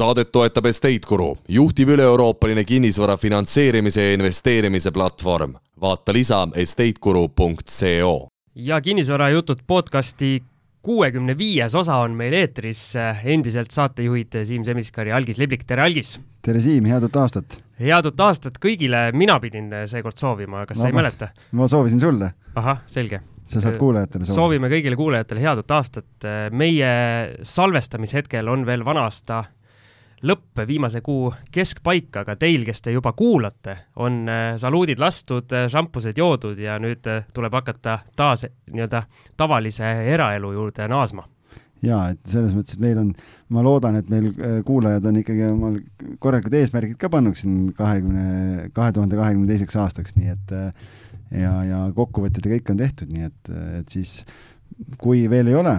saadet toetab Estate Guru, juhtiv üle-euroopaline kinnisvara finantseerimise ja investeerimise platvorm. vaata lisa estateguru.co. ja kinnisvarajutud podcasti kuuekümne viies osa on meil eetris, endiselt saatejuhid Siim Semiskar ja Algis Liblik, tere Algis! tere Siim, head uut aastat! head uut aastat kõigile, mina pidin seekord soovima, kas no, sa ei mäleta? ma soovisin sulle. ahah, selge. sa saad kuulajatele soovida. soovime kõigile kuulajatele head uut aastat. meie salvestamishetkel on veel vana aasta lõpp, viimase kuu keskpaik, aga teil, kes te juba kuulate, on äh, saluudid lastud, äh, šampused joodud ja nüüd äh, tuleb hakata taas nii-öelda tavalise eraelu juurde naasma. Ja et selles mõttes, et meil on, ma loodan, et meil kuulajad on ikkagi omal korralikud eesmärgid ka pannud siin kahekümne, kahe tuhande kahekümne teiseks aastaks, nii et ja, ja kokkuvõtted ja kõik on tehtud, nii et, et siis kui veel ei ole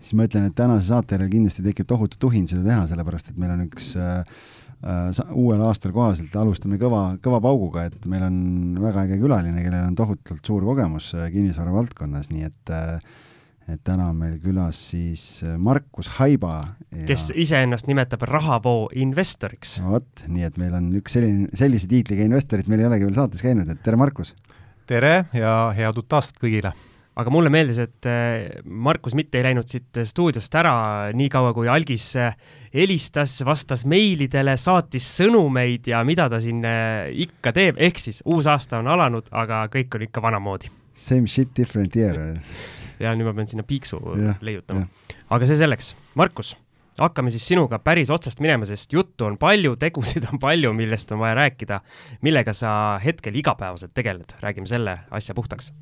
siis ma ütlen, et tänase saate järel kindlasti tekib tohutu tuhin seda teha, sellepärast et meil on üks äh, äh, uuel aastal kohaselt alustame kõva, kõva pauguga, et meil on väga äge külaline, kellel on tohutult suur kogemus äh, kinnisvara valdkonnas, nii et äh, et täna on meil külas siis äh, Markus Haiba ja.... kes iseennast nimetab rahavoo investoriks. vot, nii et meil on üks selline, sellise tiitliga investorit meil ei olegi veel saates käinud, et tere, Markus! tere ja head uut aastat kõigile! Aga mulle meeldis, et äh, Markus mitte ei läinud siit stuudiost ära niikaua, kui Algis äh, helistas, vastas meilidele, saatis sõnumeid ja mida ta siin äh, ikka teeb, ehk siis uus aasta on alanud, aga kõik on ikka vanamoodi. Same shit, different year ja nüüd ma pean sinna piiksu ja, leiutama. aga see selleks. Markus, hakkame siis sinuga päris otsast minema, sest juttu on palju, tegusid on palju, millest on vaja rääkida. millega sa hetkel igapäevaselt tegeled, räägime selle asja puhtaks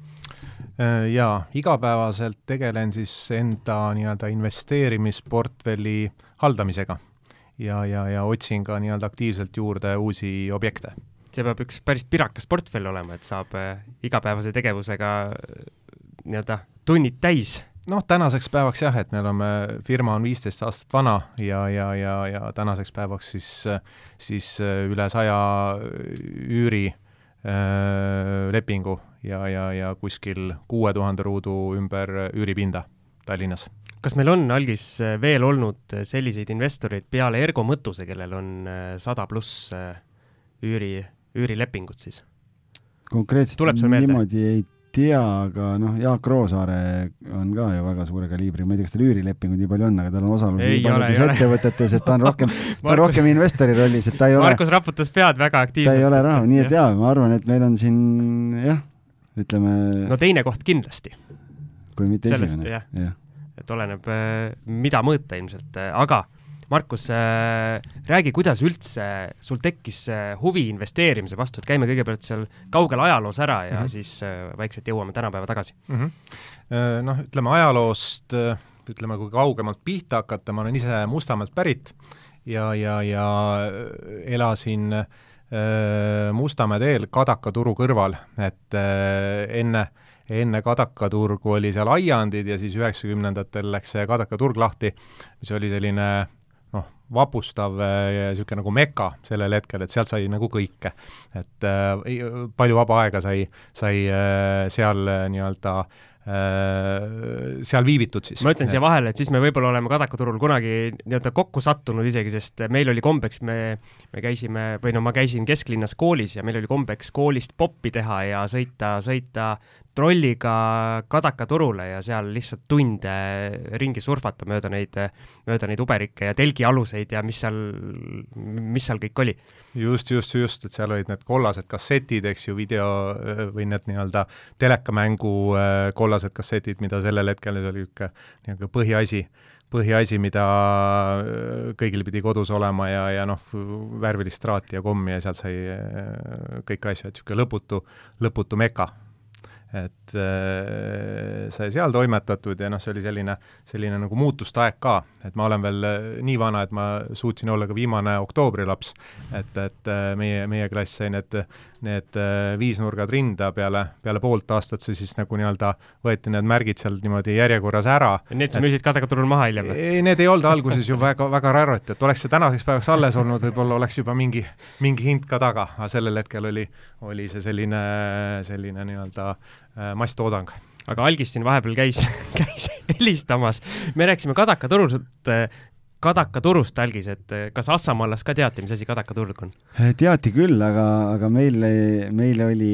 jaa, igapäevaselt tegelen siis enda nii-öelda investeerimisportfelli haldamisega ja, ja, ja otsin ka nii-öelda aktiivselt juurde uusi objekte. see peab üks päris pirakas portfell olema, et saab äh, igapäevase tegevusega äh, nii-öelda tunnid täis noh, tänaseks päevaks jah, et me oleme, firma on viisteist aastat vana ja, ja, ja, ja tänaseks päevaks siis, siis üle saja üüri äh, lepingu ja, ja, ja kuskil kuue tuhande ruudu ümber üüripinda Tallinnas. kas meil on, Algis, veel olnud selliseid investoreid peale Ergo Mõttuse, kellel on äh, sada pluss äh, üüri, üürilepingut siis? konkreetselt niimoodi ei tea, aga noh, Jaak Roosaare on ka ju väga suure kaliibri, ma ei tea, kas tal üürilepinguid nii palju on, aga tal on osalus nii paljudes ettevõtetes, et ta on rohkem ta on rohkem investori rollis, et ta ei ole Markus raputas pead väga aktiivselt. ta ei ole raha, nii et jaa, ma arvan, et meil on siin jah, ütleme no teine koht kindlasti. kui mitte Sellest, esimene, jah ja.. et oleneb, äh, mida mõõta ilmselt, äh, aga Markus äh,, räägi, kuidas üldse sul tekkis äh, huvi investeerimise vastu, et käime kõigepealt seal kaugel ajaloos ära ja mm -hmm. siis äh, vaikselt jõuame tänapäeva tagasi mm. -hmm. Noh, ütleme ajaloost, ütleme, kui kaugemalt pihta hakata, ma olen ise Mustamäelt pärit ja, ja, ja elasin äh, Mustamäe teel Kadaka turu kõrval, et enne, enne Kadaka turgu oli seal aiandid ja siis üheksakümnendatel läks see Kadaka turg lahti, mis oli selline noh, vapustav ja niisugune nagu meka sellel hetkel, et sealt sai nagu kõike. et äh, palju vaba aega sai, sai äh, seal nii-öelda äh, Äh, seal viibitud siis. ma ütlen siia vahele, et siis me võib-olla oleme Kadaka turul kunagi nii-öelda kokku sattunud isegi, sest meil oli kombeks, me, me käisime, või no ma käisin kesklinnas koolis ja meil oli kombeks koolist poppi teha ja sõita, sõita trolliga Kadaka turule ja seal lihtsalt tunde ringi surfata mööda neid, mööda neid uberikke ja telgialuseid ja mis seal, mis seal kõik oli. just, just, just, et seal olid need kollased kassetid, eks ju, video või need nii-öelda telekamängu kollased kollased kassetid, mida sellel hetkel oli niisugune nii-öelda põhiasi, põhiasi, mida äh, kõigil pidi kodus olema ja, ja noh, värvilist traati ja kommi ja sealt sai äh, kõiki asju, et niisugune lõputu, lõputu meka et äh, sai seal toimetatud ja noh, see oli selline, selline nagu muutuste aeg ka, et ma olen veel nii vana, et ma suutsin olla ka viimane oktoobri-laps, et, et meie, meie klass sai need need äh, viisnurgad rinda peale, peale poolt aastat see siis nagu nii-öelda võeti need märgid seal niimoodi järjekorras ära. Need sa müüsid Kadakaturul maha hiljem? ei, need ei olnud alguses ju väga, väga rarrot, et oleks see tänaseks päevaks alles olnud, võib-olla oleks juba mingi, mingi hind ka taga, aga sellel hetkel oli, oli see selline, selline nii-öelda äh, masstoodang aga Algis siin vahepeal käis käis helistamas, me rääkisime Kadaka turult kadakaturust algis, et äh, kas Assamaallas ka teati, mis asi kadakaturg on? teati küll, aga, aga meil, meil oli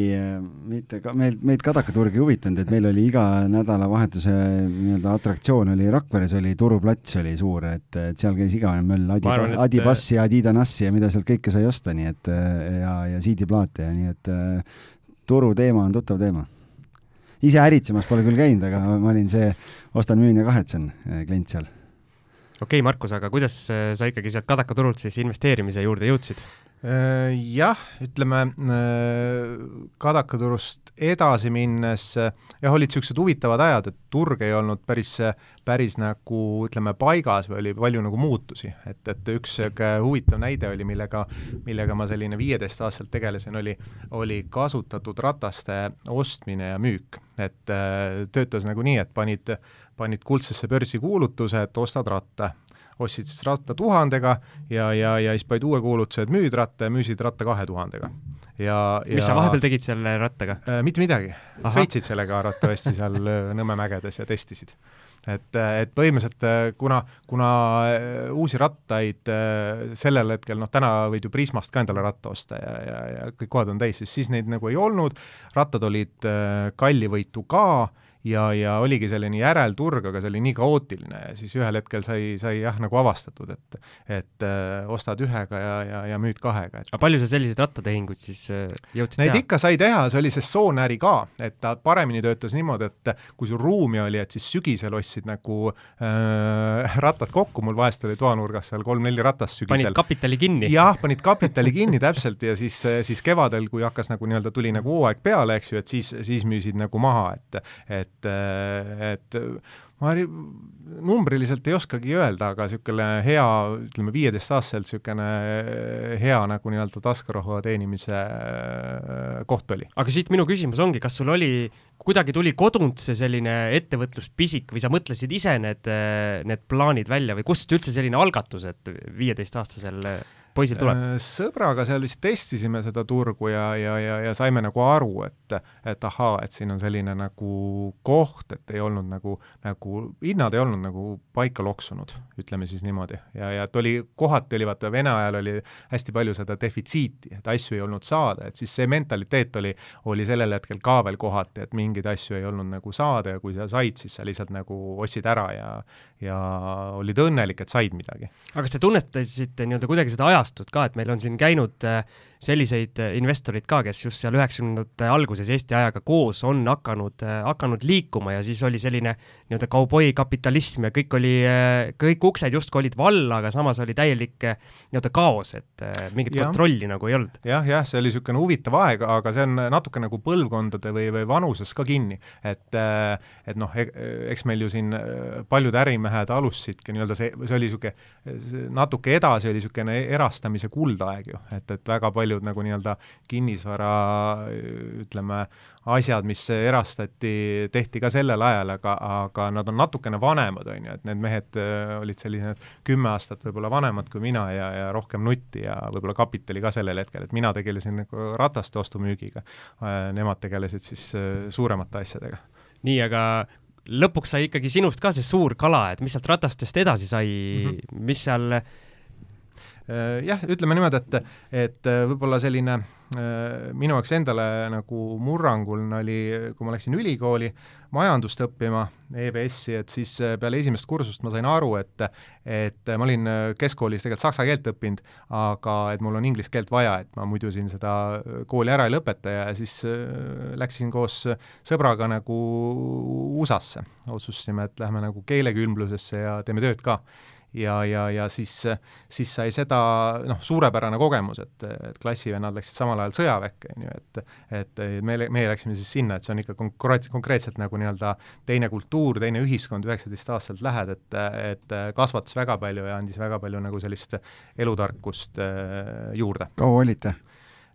mitte ka, meil, meid kadakaturg ei huvitanud, et meil oli iga nädalavahetuse nii-öelda atraktsioon oli Rakveres oli turuplats oli suur, et, et seal käis igavene möll Adi. Adibassi ja Adidanassi ja mida sealt kõike sai osta, nii et ja, ja CD-plaate ja nii et turuteema on tuttav teema ise äritsemas pole küll käinud, aga ma olin see ostan, müün ja kahetsen eh, klient seal. Okei okay,, Markus, aga kuidas eh, sa ikkagi sealt kadakaturult siis investeerimise juurde jõudsid? Äh, jah, ütleme äh, kadakaturust edasi minnes äh, jah, olid niisugused huvitavad ajad, et turg ei olnud päris, päris nagu ütleme, paigas või oli palju nagu muutusi, et, et üks niisugune huvitav näide oli, millega, millega ma selline viieteistaastaselt tegelesin, oli, oli kasutatud rataste ostmine ja müük. et töötas nagu nii, et panid, panid kuldsesse börsi kuulutuse, et ostad ratta. Ostsid siis ratta tuhandega ja, ja, ja siis panid uue kuulutuse, et müüd ratta ja müüsid ratta kahe tuhandega. ja, ja mis sa vahepeal tegid selle rattaga? Äh,? mitte midagi, sõitsid sellega arvatavasti seal äh, Nõmme mägedes ja testisid. Et, äh, et põhimõtteliselt äh, kuna, kuna uusi rattaid sellel hetkel, noh täna võid ju Prismast ka endale ratta osta ja, ja, ja kõik kohad on täis, siis, siis neid nagu ei olnud, rattad olid kallivõitu ka ja, ja oligi selline järelturg, aga see oli nii kaootiline ja siis ühel hetkel sai, sai jah, nagu avastatud, et et öö, äh, ostad ühega ja, ja, ja müüd kahega. aga palju sa selliseid rattatehinguid siis öö, äh, jõudsid Neid teha? ikka sai teha, see oli sessoonäri ka, et ta paremini töötas niimoodi, et kui sul ruumi oli, et siis sügisel ostsid nagu äh, rattad kokku, mul vahest oli toanurgas seal kolm-neli ratast sügisel. panid kapitali kinni? jah, panid kapitali kinni täpselt ja siis, siis kevadel, kui hakkas nagu nii-öelda, tuli nagu hooaeg peale, eks ju, et siis, siis müüsid nagu maha, et et et, et ma numbriliselt ei oskagi öelda, aga niisugune hea, ütleme viieteistaastaselt niisugune hea nagu nii-öelda taskuraha teenimise äh, koht oli. aga siit minu küsimus ongi, kas sul oli, kuidagi tuli kodunt see selline ettevõtluspisik või sa mõtlesid ise need, need plaanid välja või kust üldse selline algatus, et viieteistaastasel poisil tuleb? Äh, sõbraga seal vist testisime seda turgu ja, ja, ja, ja saime nagu aru, et, et ahaa, et siin on selline nagu koht, et ei olnud nagu, nagu hinnad ei olnud nagu paika loksunud, ütleme siis niimoodi. ja, ja et oli, kohati oli, vaata Vene ajal oli hästi palju seda defitsiiti, et asju ei olnud saada, et siis see mentaliteet oli, oli sellel hetkel ka veel kohati, et mingeid asju ei olnud nagu saada ja kui sa said, siis sa lihtsalt nagu ostsid ära ja, ja olid õnnelik, et said midagi. aga kas te tunnetasite nii-öelda kuidagi seda ajastut ka, et meil on siin käinud äh, selliseid äh, investoreid ka, kes just seal üheksakümnendate alguses Eesti ajaga koos on hakanud, äh, hakanud liikuma ja siis oli selline nii-öelda kauboi kapitalism ja kõik oli, kõik uksed justkui olid valla, aga samas oli täielik nii-öelda kaos, et mingit ja. kontrolli nagu ei olnud ja,. jah, jah, see oli niisugune huvitav aeg, aga see on natuke nagu põlvkondade või, või vanuses ka kinni, et et noh, e-, eks meil ju siin paljud ärimehed mehed alustasidki nii-öelda see, see oli niisugune, natuke edasi oli niisugune erastamise kuldaeg ju, et, et väga paljud nagu nii-öelda kinnisvara ütleme, asjad, mis erastati, tehti ka sellel ajal, aga, aga nad on natukene vanemad, on ju, et need mehed äh, olid sellised kümme aastat võib-olla vanemad kui mina ja, ja rohkem nutti ja võib-olla kapitali ka sellel hetkel, et mina tegelesin nagu rataste ostu-müügiga, äh, nemad tegelesid siis äh, suuremate asjadega nii, aga lõpuks sai ikkagi sinust ka see suur kala, et mis sealt ratastest edasi sai mm, -hmm. mis seal jah, ütleme niimoodi, et, et äh, võib-olla selline äh, minu jaoks endale nagu murrangul oli, kui ma läksin ülikooli majandust õppima, EBS-i, et siis peale esimest kursust ma sain aru, et et ma olin keskkoolis tegelikult saksa keelt õppinud, aga et mul on inglise keelt vaja, et ma muidu siin seda kooli ära ei lõpeta ja siis läksin koos sõbraga nagu USA-sse, otsustasime, et lähme nagu keelekümblusesse ja teeme tööd ka ja, ja, ja siis, siis sai seda noh, suurepärane kogemus, et, et klassivennad läksid samal ajal sõjaväkke, on ju, et et me, meie läksime siis sinna, et see on ikka konkreetselt, konkreetselt nagu nii-öelda teine kultuur, teine ühiskond, üheksateistaastaselt lähed, et, et kasvatas väga palju ja andis väga palju nagu sellist elutarkust äh, juurde. kaua olite?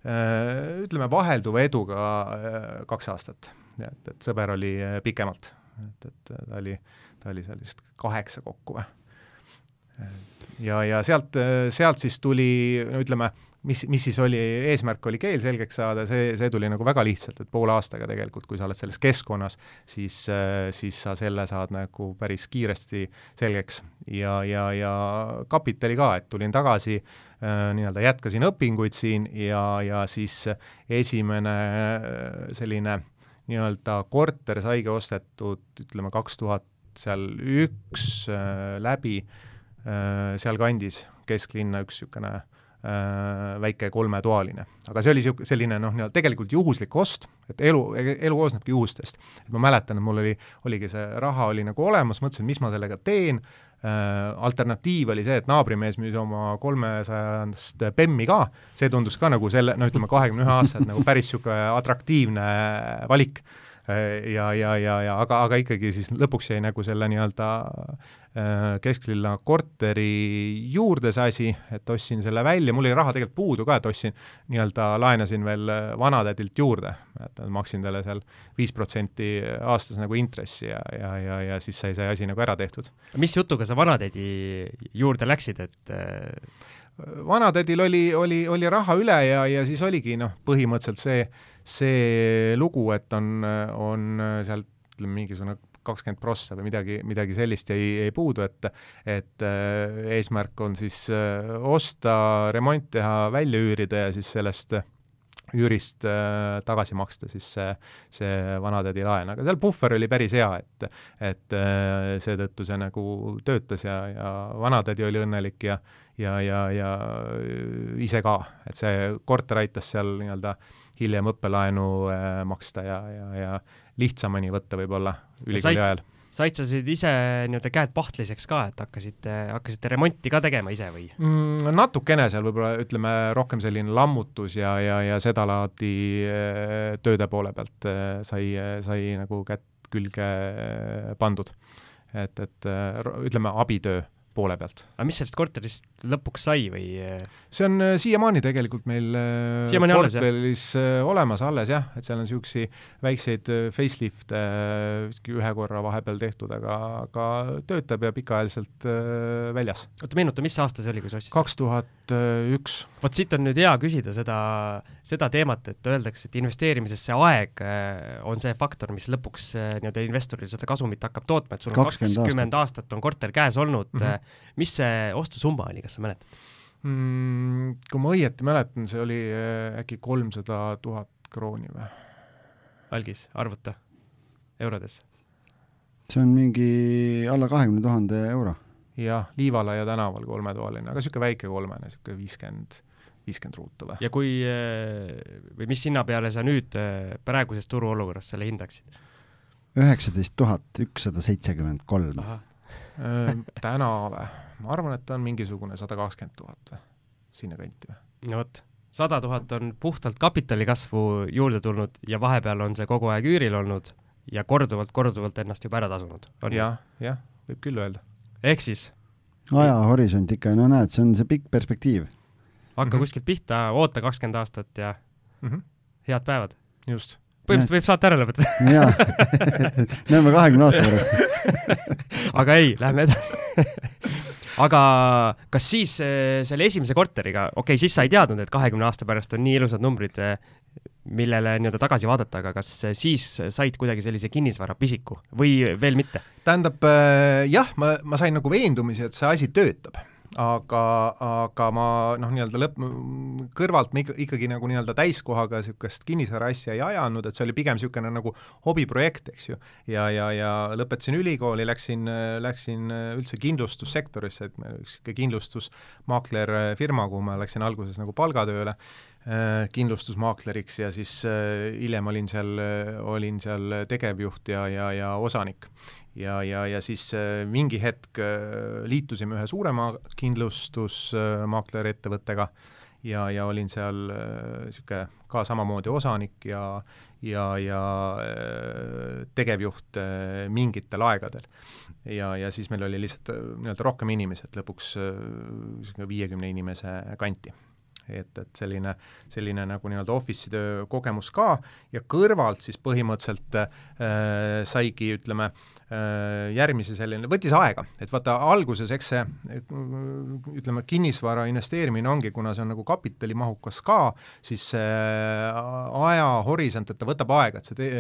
Äh, ütleme vahelduva eduga äh, kaks aastat, et, et sõber oli pikemalt, et, et ta oli, ta oli seal vist kaheksa kokku või ja, ja sealt, sealt siis tuli, no ütleme, mis, mis siis oli, eesmärk oli keel selgeks saada, see, see tuli nagu väga lihtsalt, et poole aastaga tegelikult, kui sa oled selles keskkonnas, siis, siis sa selle saad nagu päris kiiresti selgeks. ja, ja, ja kapitali ka, et tulin tagasi äh,, nii-öelda jätkasin õpinguid siin ja, ja siis esimene äh, selline nii-öelda korter saigi ostetud, ütleme, kaks tuhat seal üks äh, läbi äh, sealkandis, kesklinna üks niisugune äh, äh, väike kolmetoaline. aga see oli niisugune, selline noh, nii-öelda tegelikult juhuslik ost, et elu, elu koosnebki juhustest. et ma mäletan, et mul oli, oligi see raha oli nagu olemas, mõtlesin, mis ma sellega teen äh,, alternatiiv oli see, et naabrimees müüs oma kolmesajandast bemmi ka, see tundus ka nagu selle, no ütleme, kahekümne ühe aastaselt nagu päris niisugune atraktiivne valik äh, ja, ja, ja, ja aga, aga ikkagi siis lõpuks jäi nagu selle nii-öelda Äh, kesklinna korteri juurde see asi, et ostsin selle välja, mul oli raha tegelikult puudu ka, et ostsin, nii-öelda laenasin veel äh, vanatädilt juurde, et maksin talle seal viis protsenti aastas nagu intressi ja, ja, ja, ja siis sai see asi nagu ära tehtud. mis jutuga sa vanatädi juurde läksid, et äh, vanatädil oli, oli, oli raha üle ja, ja siis oligi noh, põhimõtteliselt see, see lugu, et on, on sealt ütleme, mingisugune kakskümmend prossa või midagi, midagi sellist jäi, jäi puudu, et et äh, eesmärk on siis äh, osta, remont teha, välja üürida ja siis sellest üürist äh, tagasi maksta siis see, see vanatädi laen, aga seal puhver oli päris hea, et et äh, seetõttu see nagu töötas ja, ja vanatädi oli õnnelik ja ja, ja, ja ise ka, et see korter aitas seal nii-öelda hiljem õppelaenu äh, maksta ja, ja, ja lihtsamini võtta võib-olla ülikooli ajal said sa siis ise nii-öelda käed pahtliseks ka, et hakkasite, hakkasite remonti ka tegema ise või mm,? natukene seal võib-olla ütleme rohkem selline lammutus ja, ja, ja sedalaadi äh, tööde poole pealt äh, sai, sai nagu kätt külge pandud. et, et ütleme, abitöö poole pealt. aga mis sellest korterist lõpuks sai või? see on äh, siiamaani tegelikult meil äh, siiamaani portfellis äh, olemas alles jah, et seal on niisuguseid väikseid facelift'e ühe korra vahepeal tehtud, aga, aga töötab ja pikaajaliselt väljas. oota, meenuta, mis aasta see oli, kui sa ostsid? kaks tuhat üks. vot siit on nüüd hea küsida seda, seda teemat, et öeldakse, et investeerimises see aeg on see faktor, mis lõpuks nii-öelda investoril seda kasumit hakkab tootma, et sul on kakskümmend aastat. aastat on korter käes olnud mm, -hmm mis see ostusumma oli, kas sa mäletad mm,? Kui ma õieti mäletan, see oli äh, äkki kolmsada tuhat krooni või? algis, arvuta eurodes. see on mingi alla kahekümne tuhande euro. jah, Liivalaia tänaval kolmetoaline, aga niisugune väike kolmene, niisugune viiskümmend, viiskümmend ruutu või? ja kui, äh, või mis hinna peale sa nüüd äh, praeguses turuolukorras selle hindaksid? üheksateist tuhat ükssada seitsekümmend kolm täna või? ma arvan, et ta on mingisugune sada kakskümmend tuhat või, sinnakanti või. no vot, sada tuhat on puhtalt kapitali kasvu juurde tulnud ja vahepeal on see kogu aeg üüril olnud ja korduvalt-korduvalt ennast juba ära tasunud. jah, jah, võib küll öelda. ehk siis? ajahorisont ikka, no näed, see on see pikk perspektiiv. hakka mm -hmm. kuskilt pihta, oota kakskümmend aastat ja mm -hmm. head päevad. just põhimõtteliselt võib saate ära lõpetada. jaa, näeme kahekümne aasta pärast. Aga ei, lähme edasi. Aga kas siis äh, selle esimese korteriga, okei okay,, siis sa ei teadnud, et kahekümne aasta pärast on nii ilusad numbrid, äh, millele nii-öelda tagasi vaadata, aga kas siis said kuidagi sellise kinnisvarapisiku või veel mitte? tähendab jah, ma, ma sain nagu veendumisi, et see asi töötab aga, aga ma noh, nii-öelda lõpp, kõrvalt ma ikka, ikkagi nagu nii-öelda täiskohaga niisugust kinnisvara asja ei ajanud, et see oli pigem niisugune nagu hobiprojekt, eks ju. ja, ja, ja lõpetasin ülikooli, läksin, läksin üldse kindlustussektorisse, et meil üks niisugune kindlustusmaaklerfirma, kuhu ma läksin alguses nagu palgatööle, kindlustusmaakleriks ja siis hiljem olin seal, olin seal tegevjuht ja, ja, ja osanik ja, ja, ja siis äh, mingi hetk äh, liitusime ühe suurema kindlustusmaakleri ettevõttega ja, ja olin seal niisugune äh, ka samamoodi osanik ja, ja, ja tegevjuht mingitel aegadel. ja, ja siis meil oli lihtsalt nii-öelda rohkem inimesi, et lõpuks niisugune viiekümne inimese kanti et, et selline, selline nagu nii-öelda office'i töö kogemus ka. Ja kõrvalt siis põhimõtteliselt äh, saigi, ütleme äh,, järgmise selline, võttis aega, et vaata alguses, eks see ütleme, kinnisvara investeerimine ongi, kuna see on nagu kapitalimahukas ka, siis see ajahorisont, et ta võtab aega, et sa te,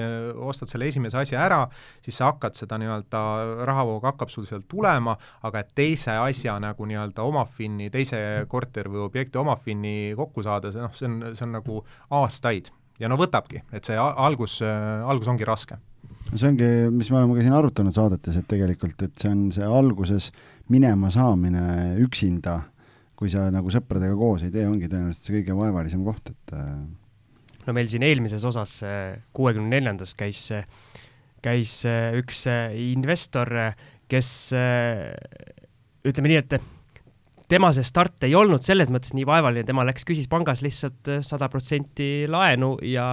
ostad selle esimese asja ära, siis sa hakkad seda nii-öelda, rahavoog hakkab sul sealt tulema, aga et teise asja nagu nii-öelda omafinni, teise korteri või objekti omafinni kokku saada, see noh, see on, see on nagu aastaid. Ja no võtabki, et see algus, algus ongi raske see ongi, mis me oleme ka siin arutanud saadetes, et tegelikult, et see on see alguses minema saamine üksinda, kui sa nagu sõpradega koos ei tee, ongi tõenäoliselt see kõige vaevalisem koht, et äh, no meil siin eelmises osas, kuuekümne neljandas käis, käis üks investor, kes ütleme nii, et tema see start ei olnud selles mõttes nii vaevaline, tema läks, küsis pangas lihtsalt äh, sada protsenti laenu ja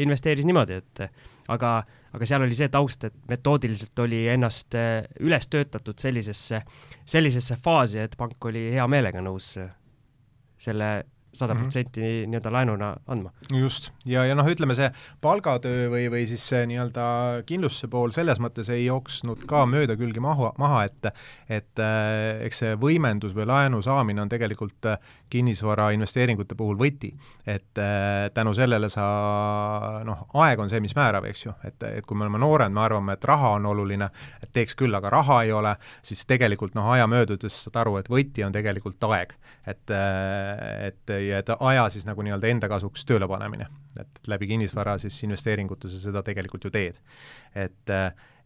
investeeris niimoodi, et aga, aga seal oli see taust, et metoodiliselt oli ennast äh, üles töötatud sellisesse, sellisesse faasi, et pank oli hea meelega nõus selle sada protsenti nii-öelda laenuna andma. just, ja, ja noh, ütleme see palgatöö või, või siis see nii-öelda kindlustuse pool selles mõttes ei jooksnud ka mööda külge maha, maha, et et äh, eks see võimendus või laenu saamine on tegelikult äh, kinnisvara investeeringute puhul võti. et äh, tänu sellele sa noh, aeg on see, mis määrab, eks ju, et, et kui me oleme noored, me arvame, et raha on oluline, et teeks küll, aga raha ei ole, siis tegelikult noh, aja möödudes saad aru, et võti on tegelikult aeg. et, et ja et aja siis nagu nii-öelda enda kasuks tööle panemine. et läbi kinnisvara siis investeeringute sa seda tegelikult ju teed. et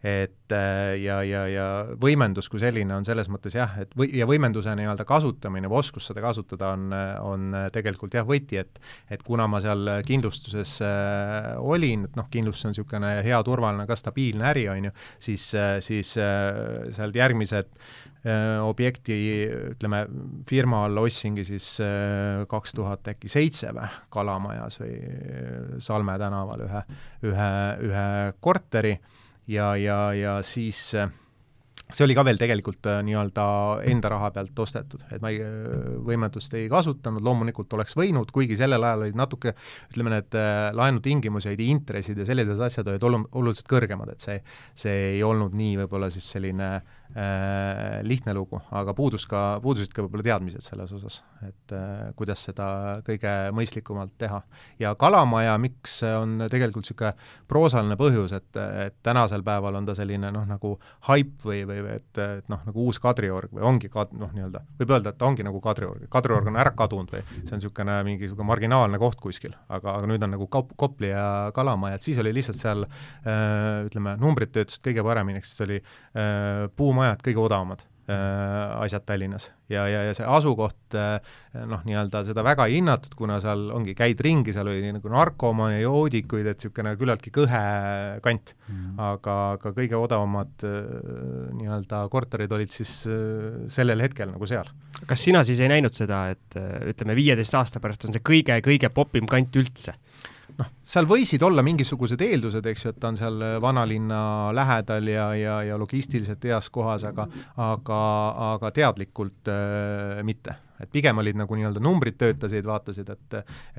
et ja, ja, ja võimendus kui selline on selles mõttes jah, et või, ja võimenduse nii-öelda kasutamine või oskus seda kasutada on, on tegelikult jah, võti, et et kuna ma seal kindlustuses äh, olin, et noh, kindlustus on niisugune hea, turvaline, ka stabiilne äri, on ju, siis, siis äh, seal järgmised Äh, objekti, ütleme, firma all ostsingi siis äh, kaks tuhat äkki seitse või, Kalamajas või äh, Salme tänaval ühe, ühe, ühe korteri ja, ja, ja siis see oli ka veel tegelikult nii-öelda enda raha pealt ostetud, et ma ei, võimendust ei kasutanud, loomulikult oleks võinud, kuigi sellel ajal olid natuke, ütleme, need laenutingimused, intressid ja sellised asjad olid olu-, oluliselt kõrgemad, et see, see ei olnud nii võib-olla siis selline äh, Äh, lihtne lugu, aga puudus ka, puudusid ka võib-olla teadmised selles osas, et äh, kuidas seda kõige mõistlikumalt teha. ja Kalamaja, miks on tegelikult niisugune proosaline põhjus, et, et tänasel päeval on ta selline noh, nagu haip või, või et, et noh, nagu uus Kadriorg või ongi kad-, noh, nii-öelda, võib öelda, et ta ongi nagu Kadriorg, Kadriorg on ära kadunud või see on niisugune mingi niisugune marginaalne koht kuskil, aga, aga nüüd on nagu Kop-, Kopli ja Kalamaja, et siis oli lihtsalt seal äh, ütleme, numbrid töötasid kõige paremini, ehk siis oli äh, puumajad, majad kõige odavamad äh, asjad Tallinnas. ja, ja, ja see asukoht äh, noh, nii-öelda seda väga ei hinnatud, kuna seal ongi, käid ringi, seal oli nagu narkomaane ja joodikuid, et niisugune küllaltki kõhe kant mm. -hmm. aga, aga kõige odavamad äh, nii-öelda korterid olid siis sellel hetkel nagu seal. kas sina siis ei näinud seda, et ütleme, viieteist aasta pärast on see kõige-kõige popim kant üldse? Noh, seal võisid olla mingisugused eeldused, eks ju, et ta on seal vanalinna lähedal ja, ja, ja logistiliselt heas kohas, aga aga, aga teadlikult äh, mitte. et pigem olid nagu nii-öelda numbrid töötasid, vaatasid, et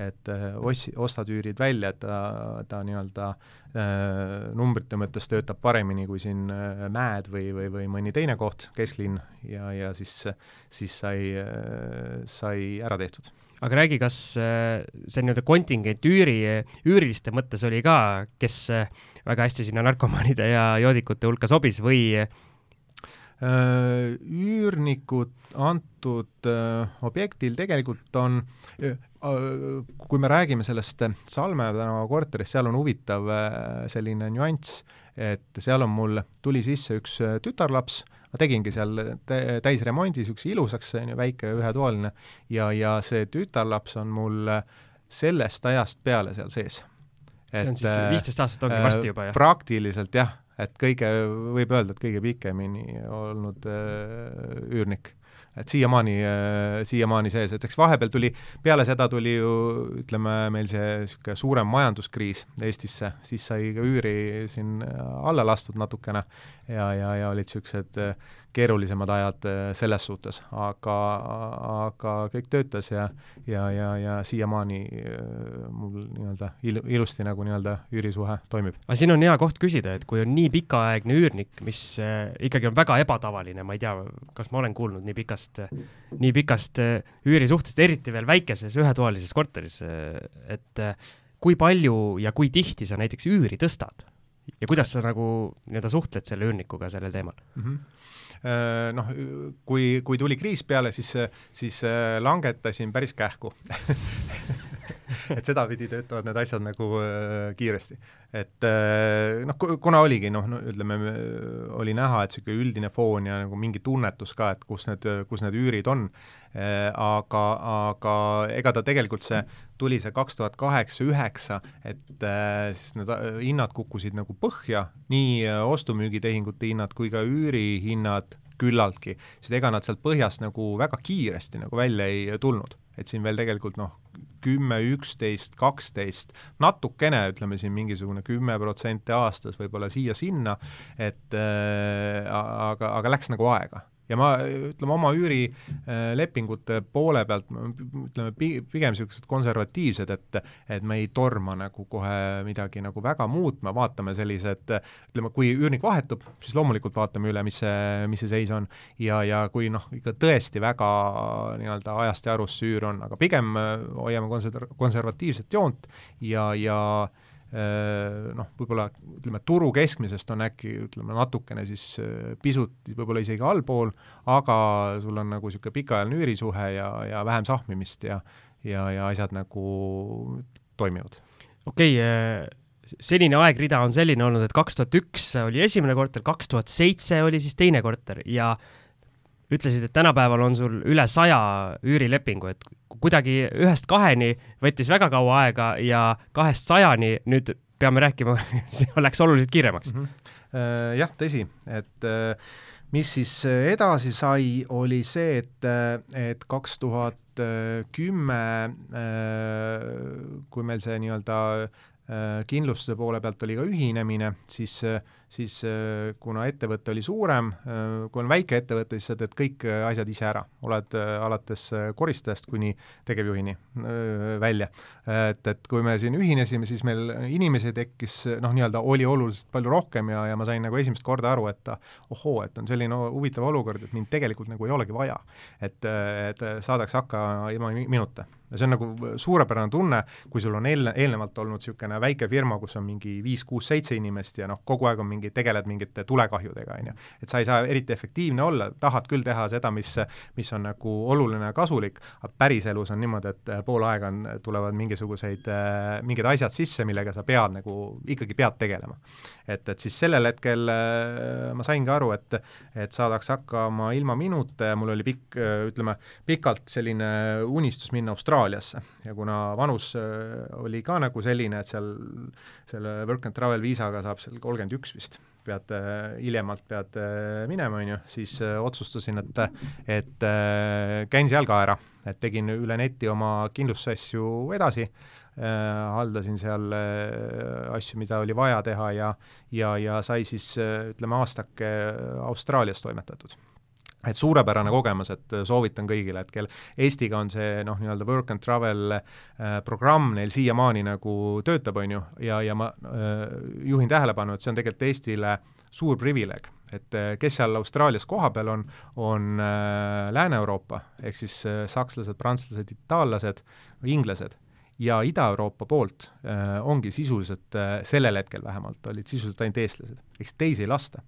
et äh, ossi, ostad, üürid välja, et ta, ta nii-öelda äh, numbrite mõttes töötab paremini kui siin äh, Mäed või, või, või mõni teine koht, kesklinn, ja, ja siis, siis sai äh,, sai ära tehtud aga räägi, kas äh, see nii-öelda kontingent üüri, üüriliste mõttes oli ka, kes äh, väga hästi sinna narkomaanide ja joodikute hulka sobis või? Äh, üürnikud antud objektil tegelikult on, kui me räägime sellest Salme tänava korterist, seal on huvitav selline nüanss, et seal on mul, tuli sisse üks tütarlaps, ma tegingi seal täisremondi niisuguse ilusaks, on ju, väike ühetoaline, ja, ja see tütarlaps on mul sellest ajast peale seal sees. see on siis viisteist aastat ongi varsti juba, jah? praktiliselt jah, et kõige, võib öelda, et kõige pikemini olnud äh, üürnik. Et siiamaani, äh, siiamaani sees, et eks vahepeal tuli, peale seda tuli ju ütleme, meil see niisugune suurem majanduskriis Eestisse, siis sai ka üüri siin alla lastud natukene. Ja, ja, ja olid niisugused äh, keerulisemad ajad selles suhtes, aga, aga kõik töötas ja ja, ja, ja siiamaani mul nii-öelda il-, ilusti nagu nii-öelda üürisuhe toimib. aga siin on hea koht küsida, et kui on nii pikaaegne üürnik, mis ikkagi on väga ebatavaline, ma ei tea, kas ma olen kuulnud nii pikast, nii pikast üürisuhtest, eriti veel väikeses ühetoalises korteris, et kui palju ja kui tihti sa näiteks üüri tõstad? ja kuidas sa nagu nii-öelda suhtled selle üürnikuga sellel teemal mm? -hmm. Noh, kui, kui tuli kriis peale, siis, siis äh, langetasin päris kähku et sedapidi töötavad need asjad nagu äh, kiiresti. et äh, noh, kuna oligi noh no,, ütleme, oli näha, et niisugune üldine foon ja nagu mingi tunnetus ka, et kus need, kus need üürid on äh,, aga, aga ega ta tegelikult see, tuli see kaks tuhat kaheksa, üheksa, et äh, siis need äh, hinnad kukkusid nagu põhja, nii äh, ostu-müügitehingute hinnad kui ka üürihinnad küllaltki, siis ega nad sealt põhjast nagu väga kiiresti nagu välja ei tulnud. Et siin veel tegelikult noh, kümme, üksteist, kaksteist, natukene, ütleme siin mingisugune kümme protsenti aastas võib-olla siia-sinna, et äh, aga, aga läks nagu aega ja ma ütleme oma üürilepingute poole pealt ütleme pigem niisugused konservatiivsed, et et me ei torma nagu kohe midagi nagu väga muutma, vaatame sellised, ütleme, kui üürnik vahetub, siis loomulikult vaatame üle, mis see, mis see seis on. ja, ja kui noh, ikka tõesti väga nii-öelda ajast ja arust see üür on, aga pigem hoiame konser-, konservatiivset joont ja, ja äh, Äh, noh, võib-olla ütleme, turu keskmisest on äkki ütleme natukene siis äh, pisut võib-olla isegi allpool, aga sul on nagu niisugune pikaajaline üürisuhe ja, ja vähem sahmimist ja ja, ja asjad nagu toimivad. okei okay,, äh, senine aegrida on selline olnud, et kaks tuhat üks oli esimene korter, kaks tuhat seitse oli siis teine korter ja ütlesid, et tänapäeval on sul üle saja üürilepingu, et kuidagi ühest kaheni võttis väga kaua aega ja kahest sajani nüüd peame rääkima läks oluliselt kiiremaks mm. -hmm. jah, tõsi, et äh, mis siis edasi sai, oli see, et, äh, et kaks tuhat kümme, kui meil see nii-öelda kindlustuse poole pealt oli ka ühinemine, siis siis äh, kuna ettevõte oli suurem, äh, kui on väike ettevõte, siis sa teed kõik äh, asjad ise ära, oled alates koristajast kuni tegevjuhini välja. et, et kui me siin ühinesime, siis meil inimesi tekkis noh, nii-öelda oli oluliselt palju rohkem ja, ja ma sain nagu esimest korda aru, et ohoo, et on selline huvitav olukord, et mind tegelikult nagu ei olegi vaja. et, et saadakse hakkama ilma minuta ja see on nagu suurepärane tunne, kui sul on eelne-, eelnevalt olnud niisugune väike firma, kus on mingi viis-kuus-seitse inimest ja noh, kogu aeg on mingi, tegeled mingite tulekahjudega, on ju. et sa ei saa eriti efektiivne olla, tahad küll teha seda, mis, mis on nagu oluline ja kasulik, aga päriselus on niimoodi, et pool aega on, tulevad mingisuguseid, mingid asjad sisse, millega sa pead nagu, ikkagi pead tegelema. et, et siis sellel hetkel ma saingi aru, et, et saadakse hakkama ilma minuta ja mul oli pikk, ütleme, pikalt selline unistus minna Austraaliasse ja kuna vanus oli ka nagu selline, et seal selle work and travel viisaga saab seal kolmkümmend üks vist, pead äh, hiljemalt pead äh, minema, on ju, siis äh, otsustasin, et et käin seal ka ära, et tegin üle neti oma kindlustusasju edasi, haldasin seal asju, mida oli vaja teha ja ja, ja sai siis ütleme, aastake Austraalias toimetatud et suurepärane kogemus, et äh, soovitan kõigile, et kel Eestiga on see noh, nii-öelda work and travel äh, programm neil siiamaani nagu töötab, on ju, ja, ja ma äh, juhin tähelepanu, et see on tegelikult Eestile suur privileeg, et äh, kes seal Austraalias kohapeal on, on äh, Lääne-Euroopa, ehk siis äh, sakslased, prantslased, itaallased, inglased ja Ida-Euroopa poolt äh, ongi sisuliselt äh,, sellel hetkel vähemalt, olid sisuliselt ainult eestlased, eks teisi ei lasta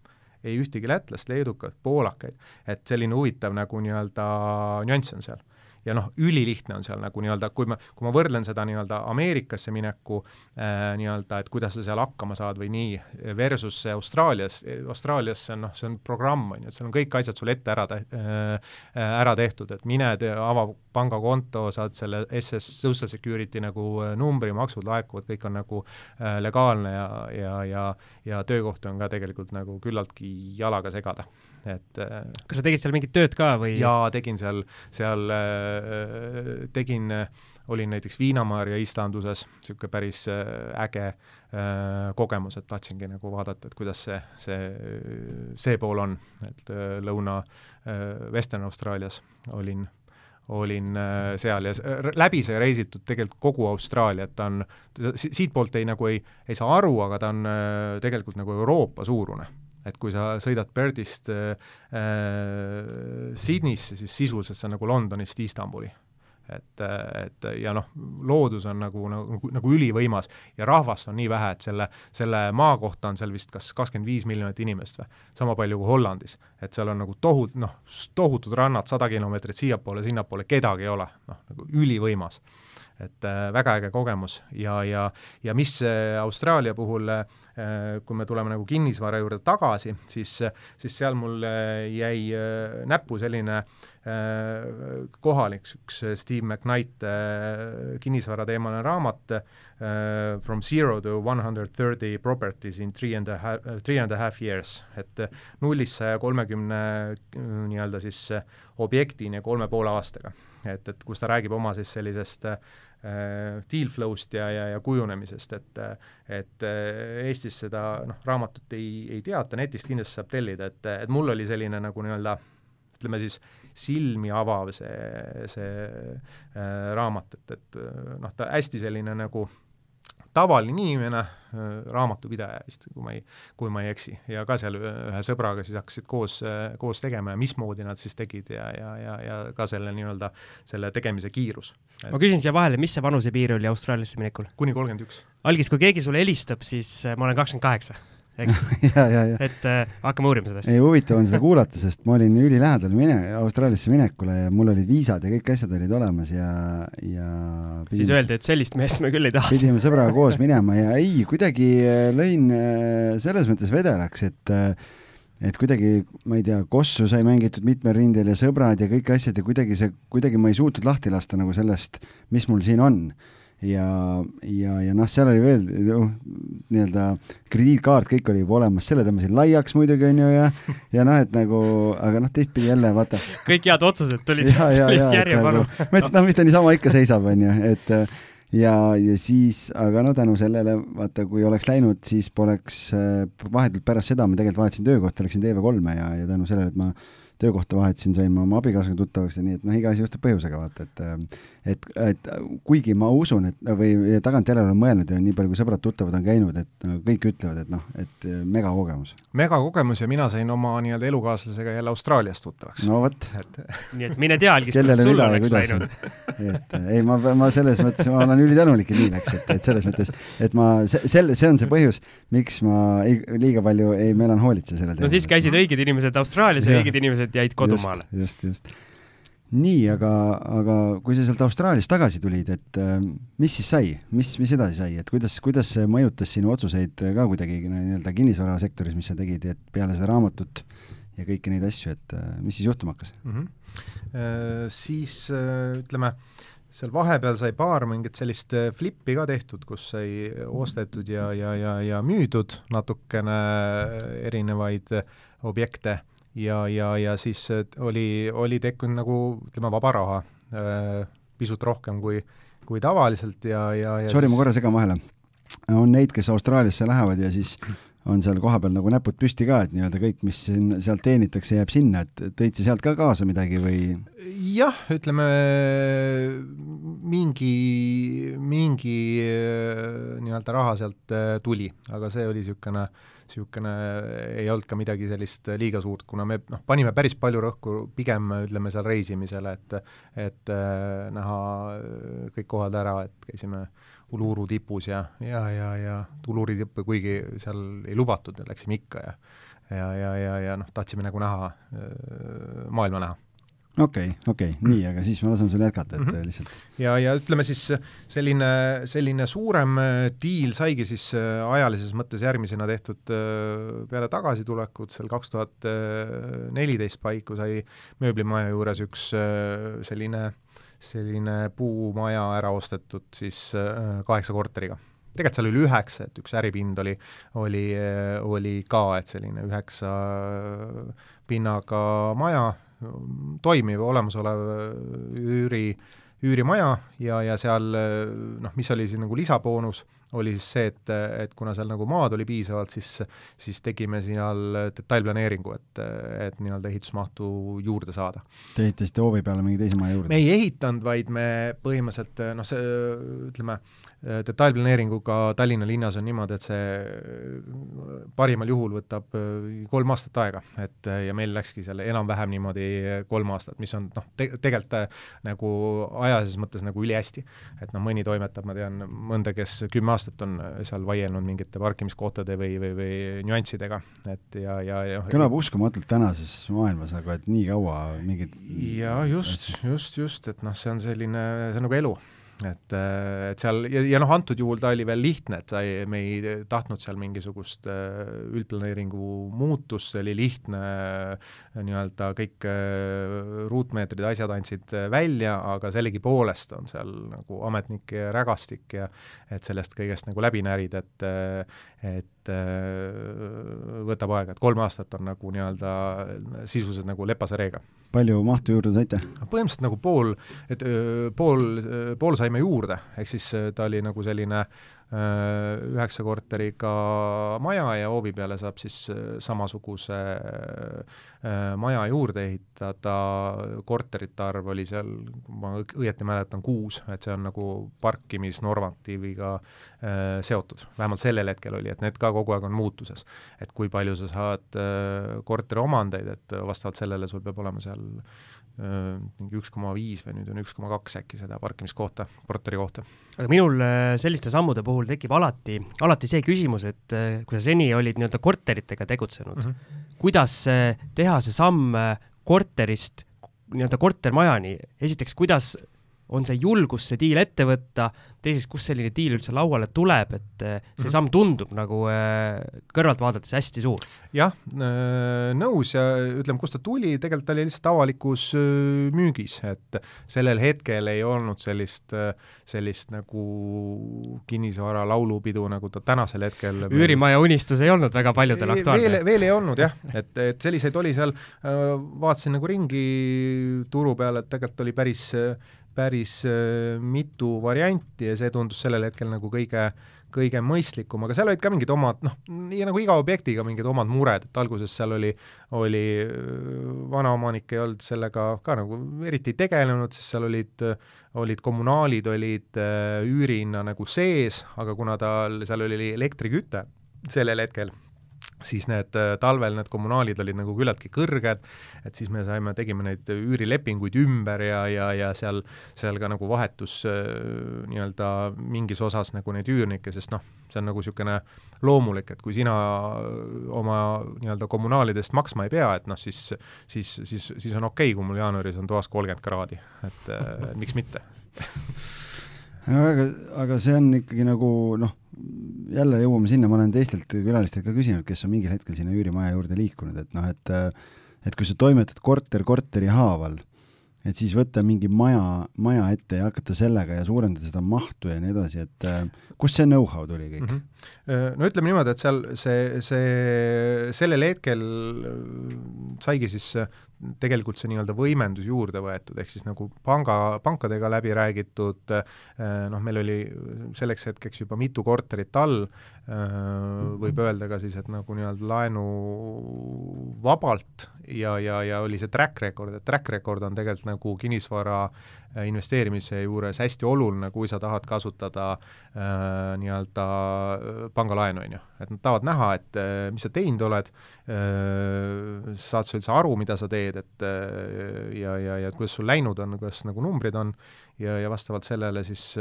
ei ühtegi lätlast, leedukat, poolakaid, et selline huvitav nagu nii-öelda nüanss on seal ja noh, ülilihtne on seal nagu nii-öelda, kui ma, kui ma võrdlen seda nii-öelda Ameerikasse mineku äh, nii-öelda, et kuidas sa seal hakkama saad või nii, versus Austraalias, Austraalias see on noh, see on programm, on ju, et seal on kõik asjad sul ette ära te- äh,, ära tehtud, et mine tee, ava pangakonto, saad selle SS Social Security nagu äh, numbri, maksud laekuvad, kõik on nagu äh, legaalne ja, ja, ja ja töökohti on ka tegelikult nagu küllaltki jalaga segada et äh, kas sa tegid seal mingit tööd ka või? jaa, tegin seal, seal äh, tegin, olin näiteks Viinamaarja istanduses, niisugune päris äge kogemus, et tahtsingi nagu vaadata, et kuidas see, see, see pool on, et lõuna Western Austraalias olin olin seal ja läbi sai reisitud tegelikult kogu Austraaliat, ta on, siitpoolt ei nagu ei, ei saa aru, aga ta on tegelikult nagu Euroopa suurune et kui sa sõidad Perthist äh, äh, Sydneysse, siis sisuliselt see on nagu Londonist Istanbuli et, et ja noh, loodus on nagu, nagu, nagu ülivõimas ja rahvast on nii vähe, et selle, selle maa kohta on seal vist kas kakskümmend viis miljonit inimest või, sama palju kui Hollandis. et seal on nagu tohut-, noh, tohutud rannad, sada kilomeetrit siiapoole, sinnapoole, kedagi ei ole, noh, nagu ülivõimas et äh, väga äge kogemus ja, ja, ja mis äh, Austraalia puhul äh,, kui me tuleme nagu kinnisvara juurde tagasi, siis, siis seal mul jäi näppu selline kohalik, üks Steve McKnight kinnisvarateemaline raamat From zero to one hundred thirty properties in three and a half, three and a half years, et nullist saja kolmekümne nii-öelda siis objektini kolme poole aastaga. et, et kus ta räägib oma siis sellisest Äh, deal flow'st ja, ja, ja kujunemisest, et et äh, Eestis seda noh, raamatut ei, ei teata, netist kindlasti saab tellida, et, et mul oli selline nagu nii-öelda ütleme siis silmi avav see, see äh, raamat, et, et noh, ta hästi selline nagu äh, tavaline inimene, äh, raamatupidaja vist, kui ma ei, kui ma ei eksi, ja ka seal ühe sõbraga siis hakkasid koos, äh, koos tegema ja mismoodi nad siis tegid ja, ja, ja, ja ka selle nii-öelda, selle tegemise kiirus. ma küsin siia vahele, mis see vanusepiir oli Austraaliasse minekul? kuni kolmkümmend üks. algis, kui keegi sulle helistab, siis äh, ma olen kakskümmend kaheksa eks et äh, hakkame uurima seda asja. ei, huvitav on seda kuulata, sest ma olin ülilähedal mine-, Austraaliasse minekule ja mul olid viisad ja kõik asjad olid olemas ja, ja pidime, siis öeldi, et sellist meest me küll ei taha. pidime sõbraga koos minema ja ei, kuidagi äh, lõin äh, selles mõttes vedelaks, et äh, et kuidagi, ma ei tea, kossu sai mängitud mitmel rindel ja sõbrad ja kõik asjad ja kuidagi see, kuidagi ma ei suutnud lahti lasta nagu sellest, mis mul siin on ja, ja, ja noh, seal oli veel uh, nii-öelda krediitkaart, kõik oli juba olemas, selle tõmbasin laiaks muidugi, on ju, ja ja noh, et nagu, aga noh, teistpidi jälle vaata. kõik head otsused tulid, tulid järjepanu nagu,. ma ütlesin, et noh, mis ta niisama ikka seisab, on ju, et ja, ja siis, aga no tänu sellele, vaata, kui oleks läinud, siis poleks, vahetult pärast seda ma tegelikult vahetasin töökohta, läksin TV3-e ja, ja tänu sellele, et ma töökohta vahetasin, sain ma oma abikaasaga tuttavaks ja nii, et noh, iga asi juhtub põhjusega, vaata, et et, et kuigi ma usun, et või tagantjärele olen mõelnud ja nii palju, kui sõbrad-tuttavad on käinud, et no, kõik ütlevad, et noh, et megakogemus. megakogemus ja mina sain oma nii-öelda elukaaslasega jälle Austraaliast tuttavaks. no vot et.... nii et mine tea, Algis, kuidas sul oleks läinud. et ei, ma, ma selles mõttes, ma olen ülitänulik, et nii läks, et, et selles mõttes, et ma, selle, see on see põhjus, miks ma ei, liiga palju ei melanhoolitse sellel teemal. no siis käisid õiged inimesed Austraalias ja õiged inimesed jäid kodumaale. just, just, just nii, aga, aga kui sa sealt Austraaliast tagasi tulid, et äh, mis siis sai, mis, mis edasi sai, et kuidas, kuidas see mõjutas sinu otsuseid ka kuidagi nii-öelda kinnisvarasektoris, mis sa tegid, et peale seda raamatut ja kõiki neid asju, et äh, mis siis juhtuma hakkas mm? -hmm. Äh, siis ütleme, seal vahepeal sai paar mingit sellist flippi ka tehtud, kus sai ostetud ja, ja, ja, ja müüdud natukene erinevaid objekte ja, ja, ja siis äh, oli, oli tekkinud nagu ütleme, vaba raha äh, pisut rohkem kui, kui tavaliselt ja, ja, ja Sorry siis..., ma korra segan vahele. on neid, kes Austraaliasse lähevad ja siis on seal kohapeal nagu näpud püsti ka, et nii-öelda kõik, mis siin, sealt teenitakse, jääb sinna, et tõid sa sealt ka kaasa midagi või? jah, ütleme mingi, mingi äh, nii-öelda raha sealt tuli, aga see oli niisugune äh, niisugune ei olnud ka midagi sellist liiga suurt, kuna me noh, panime päris palju rõhku pigem ütleme seal reisimisele, et et äh, näha kõik kohad ära, et käisime Uluru tipus ja, ja, ja, ja Uluri tippu kuigi seal ei lubatud, läksime ikka ja ja, ja, ja, ja noh, tahtsime nagu näha, äh, maailma näha okei okay,, okei okay., nii, aga siis ma lasen sul jätkata, et mm -hmm. lihtsalt. ja, ja ütleme siis selline, selline suurem äh, diil saigi siis äh, ajalises mõttes järgmisena tehtud äh, peale tagasitulekut, seal kaks tuhat neliteist paiku sai mööblimaja juures üks selline, selline puumaja ära ostetud siis kaheksa korteriga tegelikult seal oli üheksa, et üks äripind oli, oli, oli ka, et selline üheksa pinnaga maja, toimiv olemasolev üüri, üürimaja ja, ja seal noh, mis oli siis nagu lisaboonus oli siis see, et, et kuna seal nagu maad oli piisavalt, siis, siis tegime seal detailplaneeringu, et, et nii-öelda ehitusmahtu juurde saada. Te ehitasite hoovi peale mingi teise maja juurde? me ei ehitanud, vaid me põhimõtteliselt noh, see ütleme, detailplaneeringuga Tallinna linnas on niimoodi, et see parimal juhul võtab kolm aastat aega, et ja meil läkski seal enam-vähem niimoodi kolm aastat, mis on noh te, tegelikult nagu ajalises mõttes nagu ülihästi. et noh, mõni toimetab, ma tean mõnda, kes kümme aastat on seal vaielnud mingite parkimiskohtade või, või, või nüanssidega, et ja, ja, ja kõlab uskumatult tänases maailmas, aga et nii kaua mingid jaa, just, just, just, et noh, see on selline, see on nagu elu et, äh, et seal ja, ja noh, antud juhul ta oli veel lihtne, et sa ei, me ei tahtnud seal mingisugust äh, üldplaneeringu muutust, see oli lihtne äh, nii-öelda kõik ruutmeetrid ja asjad andsid välja, aga sellegipoolest on seal nagu ametnike rägastik ja et sellest kõigest nagu läbi närida, et et võtab aega, et kolm aastat on nagu nii-öelda sisuliselt nagu lepase reega. palju mahtu juurde saite? põhimõtteliselt nagu pool, et pool, pool saime juurde, ehk siis ta oli nagu selline Äh, üheksa korteriga maja ja hoovi peale saab siis äh, samasuguse äh, maja juurde ehitada, korterite arv oli seal, kui ma õieti mäletan, kuus, et see on nagu parkimisnormatiiviga seotud, vähemalt sellel hetkel oli, et need ka kogu aeg on muutuses. et kui palju sa saad korteri omandeid, et vastavalt sellele sul peab olema seal mingi üks koma viis või nüüd on üks koma kaks äkki seda parkimiskohta, korteri kohta. aga minul selliste sammude puhul tekib alati, alati see küsimus, et kui sa seni olid nii-öelda korteritega tegutsenud mm, -hmm. kuidas teha see samm korterist nii-öelda kortermajani, esiteks, kuidas on see julgus see diil ette võtta, teiseks, kust selline diil üldse lauale tuleb, et eh, see mhm. samm tundub nagu eh, kõrvalt vaadates hästi suur? jah, äh, nõus ja ütleme, kust ta tuli, tegelikult ta oli lihtsalt avalikus äh, müügis, et sellel hetkel ei olnud sellist, äh, sellist nagu kinnisvara laulupidu, nagu ta tänasel hetkel üürimaja unistus ei olnud väga paljudel aktuaalne? veel, veel ei olnud jah, et, et selliseid oli seal, vaatasin nagu ringi turu peal, et tegelikult oli päris päris äh, mitu varianti ja see tundus sellel hetkel nagu kõige kõige mõistlikum, aga seal olid ka mingid omad noh, nii nagu iga objektiga mingid omad mured, et alguses seal oli, oli äh, vanaomanik ei olnud sellega ka nagu eriti tegelenud, sest seal olid, olid kommunaalid olid äh, üürihinna nagu sees, aga kuna tal, seal oli elektriküte sellel hetkel siis need äh, talvel need kommunaalid olid nagu küllaltki kõrged, et siis me saime, tegime neid üürilepinguid ümber ja, ja, ja seal, seal ka nagu vahetus äh, nii-öelda mingis osas nagu neid üürnikke, sest noh, see on nagu niisugune loomulik, et kui sina oma nii-öelda kommunaalidest maksma ei pea, et noh, siis, siis, siis, siis on okei okay,, kui mul jaanuaris on toas kolmkümmend kraadi, et äh, miks mitte. No aga, aga see on ikkagi nagu noh, jälle jõuame sinna, ma olen teistelt külalistelt ka küsinud, kes on mingil hetkel sinna üürimaja juurde liikunud, et noh, et et kui sa toimetad korter korteri haaval, et siis võtta mingi maja, maja ette ja hakata sellega ja suurendada seda mahtu ja nii edasi, et kust see know-how tuli kõik mm? -hmm. No ütleme niimoodi, et seal see, see, sellel hetkel saigi siis tegelikult see nii-öelda võimendus juurde võetud, ehk siis nagu panga, pankadega läbi räägitud, noh, meil oli selleks hetkeks juba mitu korterit all, võib öelda ka siis, et nagu nii-öelda laenuvabalt ja, ja, ja oli see track record, et track record on tegelikult nagu kinnisvara Äh, investeerimise juures hästi oluline, kui sa tahad kasutada äh, nii-öelda äh, pangalaenu, on ju. et nad tahavad näha, et äh, mis sa teinud oled äh,, saad sa üldse aru, mida sa teed, et äh, ja, ja, ja kuidas sul läinud on, kuidas nagu numbrid on, ja, ja vastavalt sellele siis,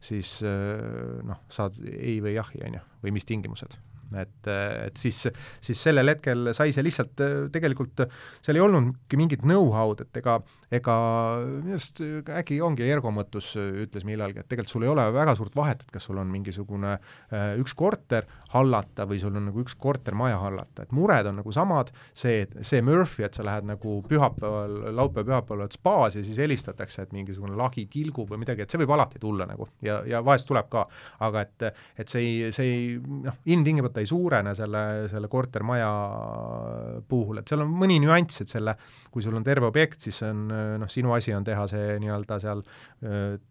siis äh, noh, saad ei või jahi, on ju, või mis tingimused et, et siis, siis sellel hetkel sai see lihtsalt tegelikult, seal ei olnudki mingit know-how'd, et ega, ega minu arust äkki ongi Ergo Mõttus ütles millalgi, et tegelikult sul ei ole väga suurt vahet, et kas sul on mingisugune äh, üks korter hallata või sul on nagu üks kortermaja hallata, et mured on nagu samad, see, see Murphy, et sa lähed nagu pühapäeval, laupäev-pühapäeval oled spaas ja siis helistatakse, et mingisugune lagi tilgub või midagi, et see võib alati tulla nagu. Ja, ja vahest tuleb ka, aga et, et see ei, see ei noh, ilmtingimata ta ei suurene selle, selle kortermaja puhul, et seal on mõni nüanss, et selle, kui sul on terve objekt, siis on noh, sinu asi on teha see nii-öelda seal,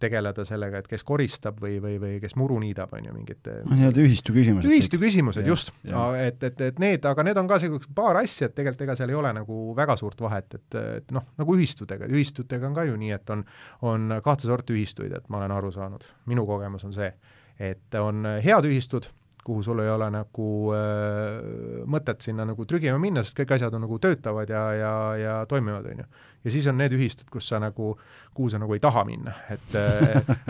tegeleda sellega, et kes koristab või, või, või kes muru niidab, on ju, mingid nii-öelda ühistu küsimused. ühistu küsimused, just. et, et, et need, aga need on ka sellised paar asja, et tegelikult ega seal ei ole nagu väga suurt vahet, et, et noh, nagu ühistutega, ühistutega on ka ju nii, et on, on kahte sorti ühistuid, et ma olen aru saanud, minu kogemus on see, et on head ühistud kuhu sul ei ole nagu äh, mõtet sinna nagu trügima minna, sest kõik asjad on nagu töötavad ja, ja, ja toimivad, on ju. ja siis on need ühistud, kus sa nagu, kuhu sa nagu ei taha minna, et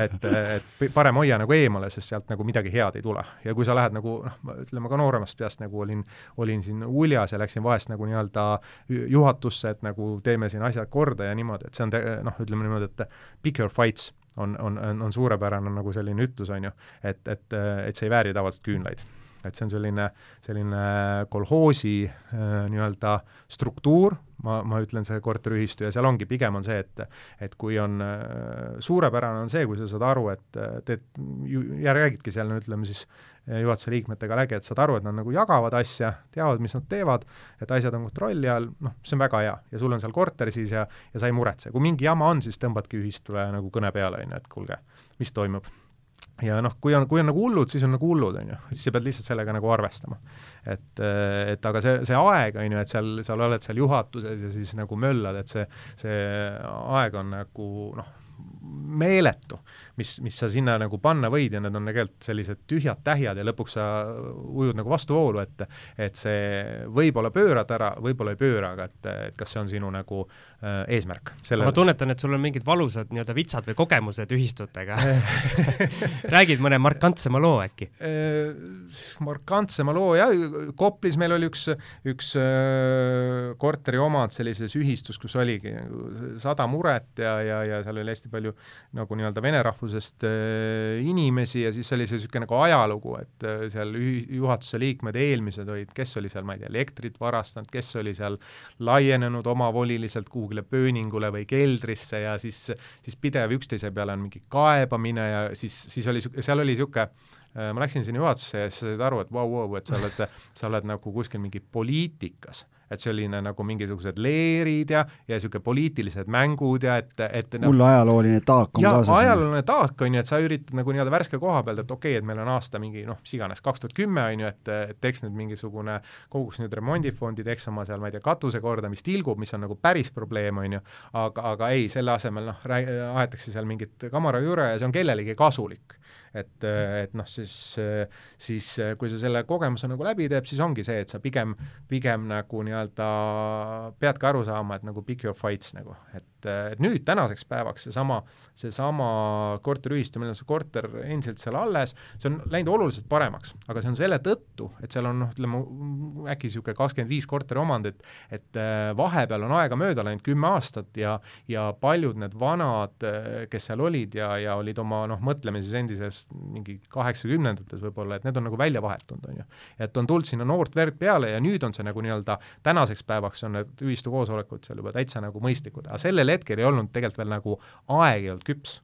et, et parem hoia nagu eemale, sest sealt nagu midagi head ei tule. ja kui sa lähed nagu noh, ütleme ka nooremast peast nagu olin, olin siin uljas ja läksin vahest nagu nii-öelda juhatusse, et nagu teeme siin asjad korda ja niimoodi, et see on noh, ütleme niimoodi, et pick your fights on, on, on, suurepärane nagu selline ütlus, on ju, et, et, et see ei vääri tavaliselt küünlaid. Et see on selline, selline kolhoosi äh, nii-öelda struktuur, ma, ma ütlen, see korteriühistu ja seal ongi, pigem on see, et et kui on äh,, suurepärane on see, kui sa saad aru, et teed, ja räägidki seal, no ütleme siis juhatuse liikmetega läbi, et saad aru, et nad nagu jagavad asja, teavad, mis nad teevad, et asjad on kontrolli all, noh, see on väga hea. Ja sul on seal korter siis ja, ja sa ei muretse, kui mingi jama on, siis tõmbadki ühistule nagu kõne peale, on ju, et kuulge, mis toimub ja noh, kui on, kui on nagu hullud, siis on nagu hullud, on ju, siis sa pead lihtsalt sellega nagu arvestama. et, et aga see, see aeg, on ju, et seal, sa oled seal juhatuses ja siis nagu möllad, et see, see aeg on nagu noh, meeletu, mis, mis sa sinna nagu panna võid ja need on tegelikult sellised tühjad tähjad ja lõpuks sa ujud nagu vastuvoolu, et et see võib-olla pöörad ära, võib-olla ei pööra, aga et, et kas see on sinu nagu äh, eesmärk. ma tunnetan, et sul on mingid valusad nii-öelda vitsad või kogemused ühistutega räägid mõne markantsema loo äkki? Äh, markantsema loo, jah, Koplis meil oli üks, üks äh, korteriomand sellises ühistus, kus oligi sada muret ja, ja, ja seal oli hästi palju nagu nii-öelda vene rahvusest äh, inimesi ja siis oli see niisugune nagu ajalugu, et äh, seal juhatuse liikmed eelmised olid, kes oli seal, ma ei tea, elektrit varastanud, kes oli seal laienenud omavoliliselt kuhugile pööningule või keldrisse ja siis, siis pidev üksteise peale on mingi kaebamine ja siis, siis oli, seal oli niisugune äh, ma läksin sinna juhatusse ja siis said aru, et vau, vau, et sa oled, sa oled nagu kuskil mingi poliitikas et selline nagu mingisugused leerid ja, ja niisugune poliitilised mängud ja et, et hull no, ajalooline taak on kaasas. ajalooline taak on ju, et sa üritad nagu nii-öelda värske koha pealt, et okei okay,, et meil on aasta mingi noh, mis iganes, kaks tuhat kümme on ju, et, et teeks nüüd mingisugune, koguks nüüd remondifondi, teeks oma seal, ma ei tea, katuse korda, mis tilgub, mis on nagu päris probleem, on ju, aga, aga ei, selle asemel noh, aetakse seal mingit kamara juure ja see on kellelegi kasulik et, et noh, siis, siis kui sa selle kogemuse nagu läbi teed, siis ongi see, et sa pigem, pigem nagu nii-öelda peadki aru saama, et nagu pick your fights nagu, et et, nüüd tänaseks päevaks seesama, seesama korteriühistu, meil on see korter endiselt seal alles, see on läinud oluliselt paremaks, aga see on selle tõttu, et seal on noh, ütleme äkki niisugune kakskümmend viis korteriomandit, et äh, vahepeal on aega mööda läinud kümme aastat ja, ja paljud need vanad, äh, kes seal olid ja, ja olid oma noh, mõtleme siis endises mingi kaheksakümnendates võib-olla, et need on nagu välja vahetunud, on ju. et on tulnud sinna noort verd peale ja nüüd on see nagu nii-öelda tänaseks päevaks on need ühistu koosolekud seal juba täitsa nagu mõistlikud, aga sellel hetkel ei olnud tegelikult veel nagu aeg ei olnud küps.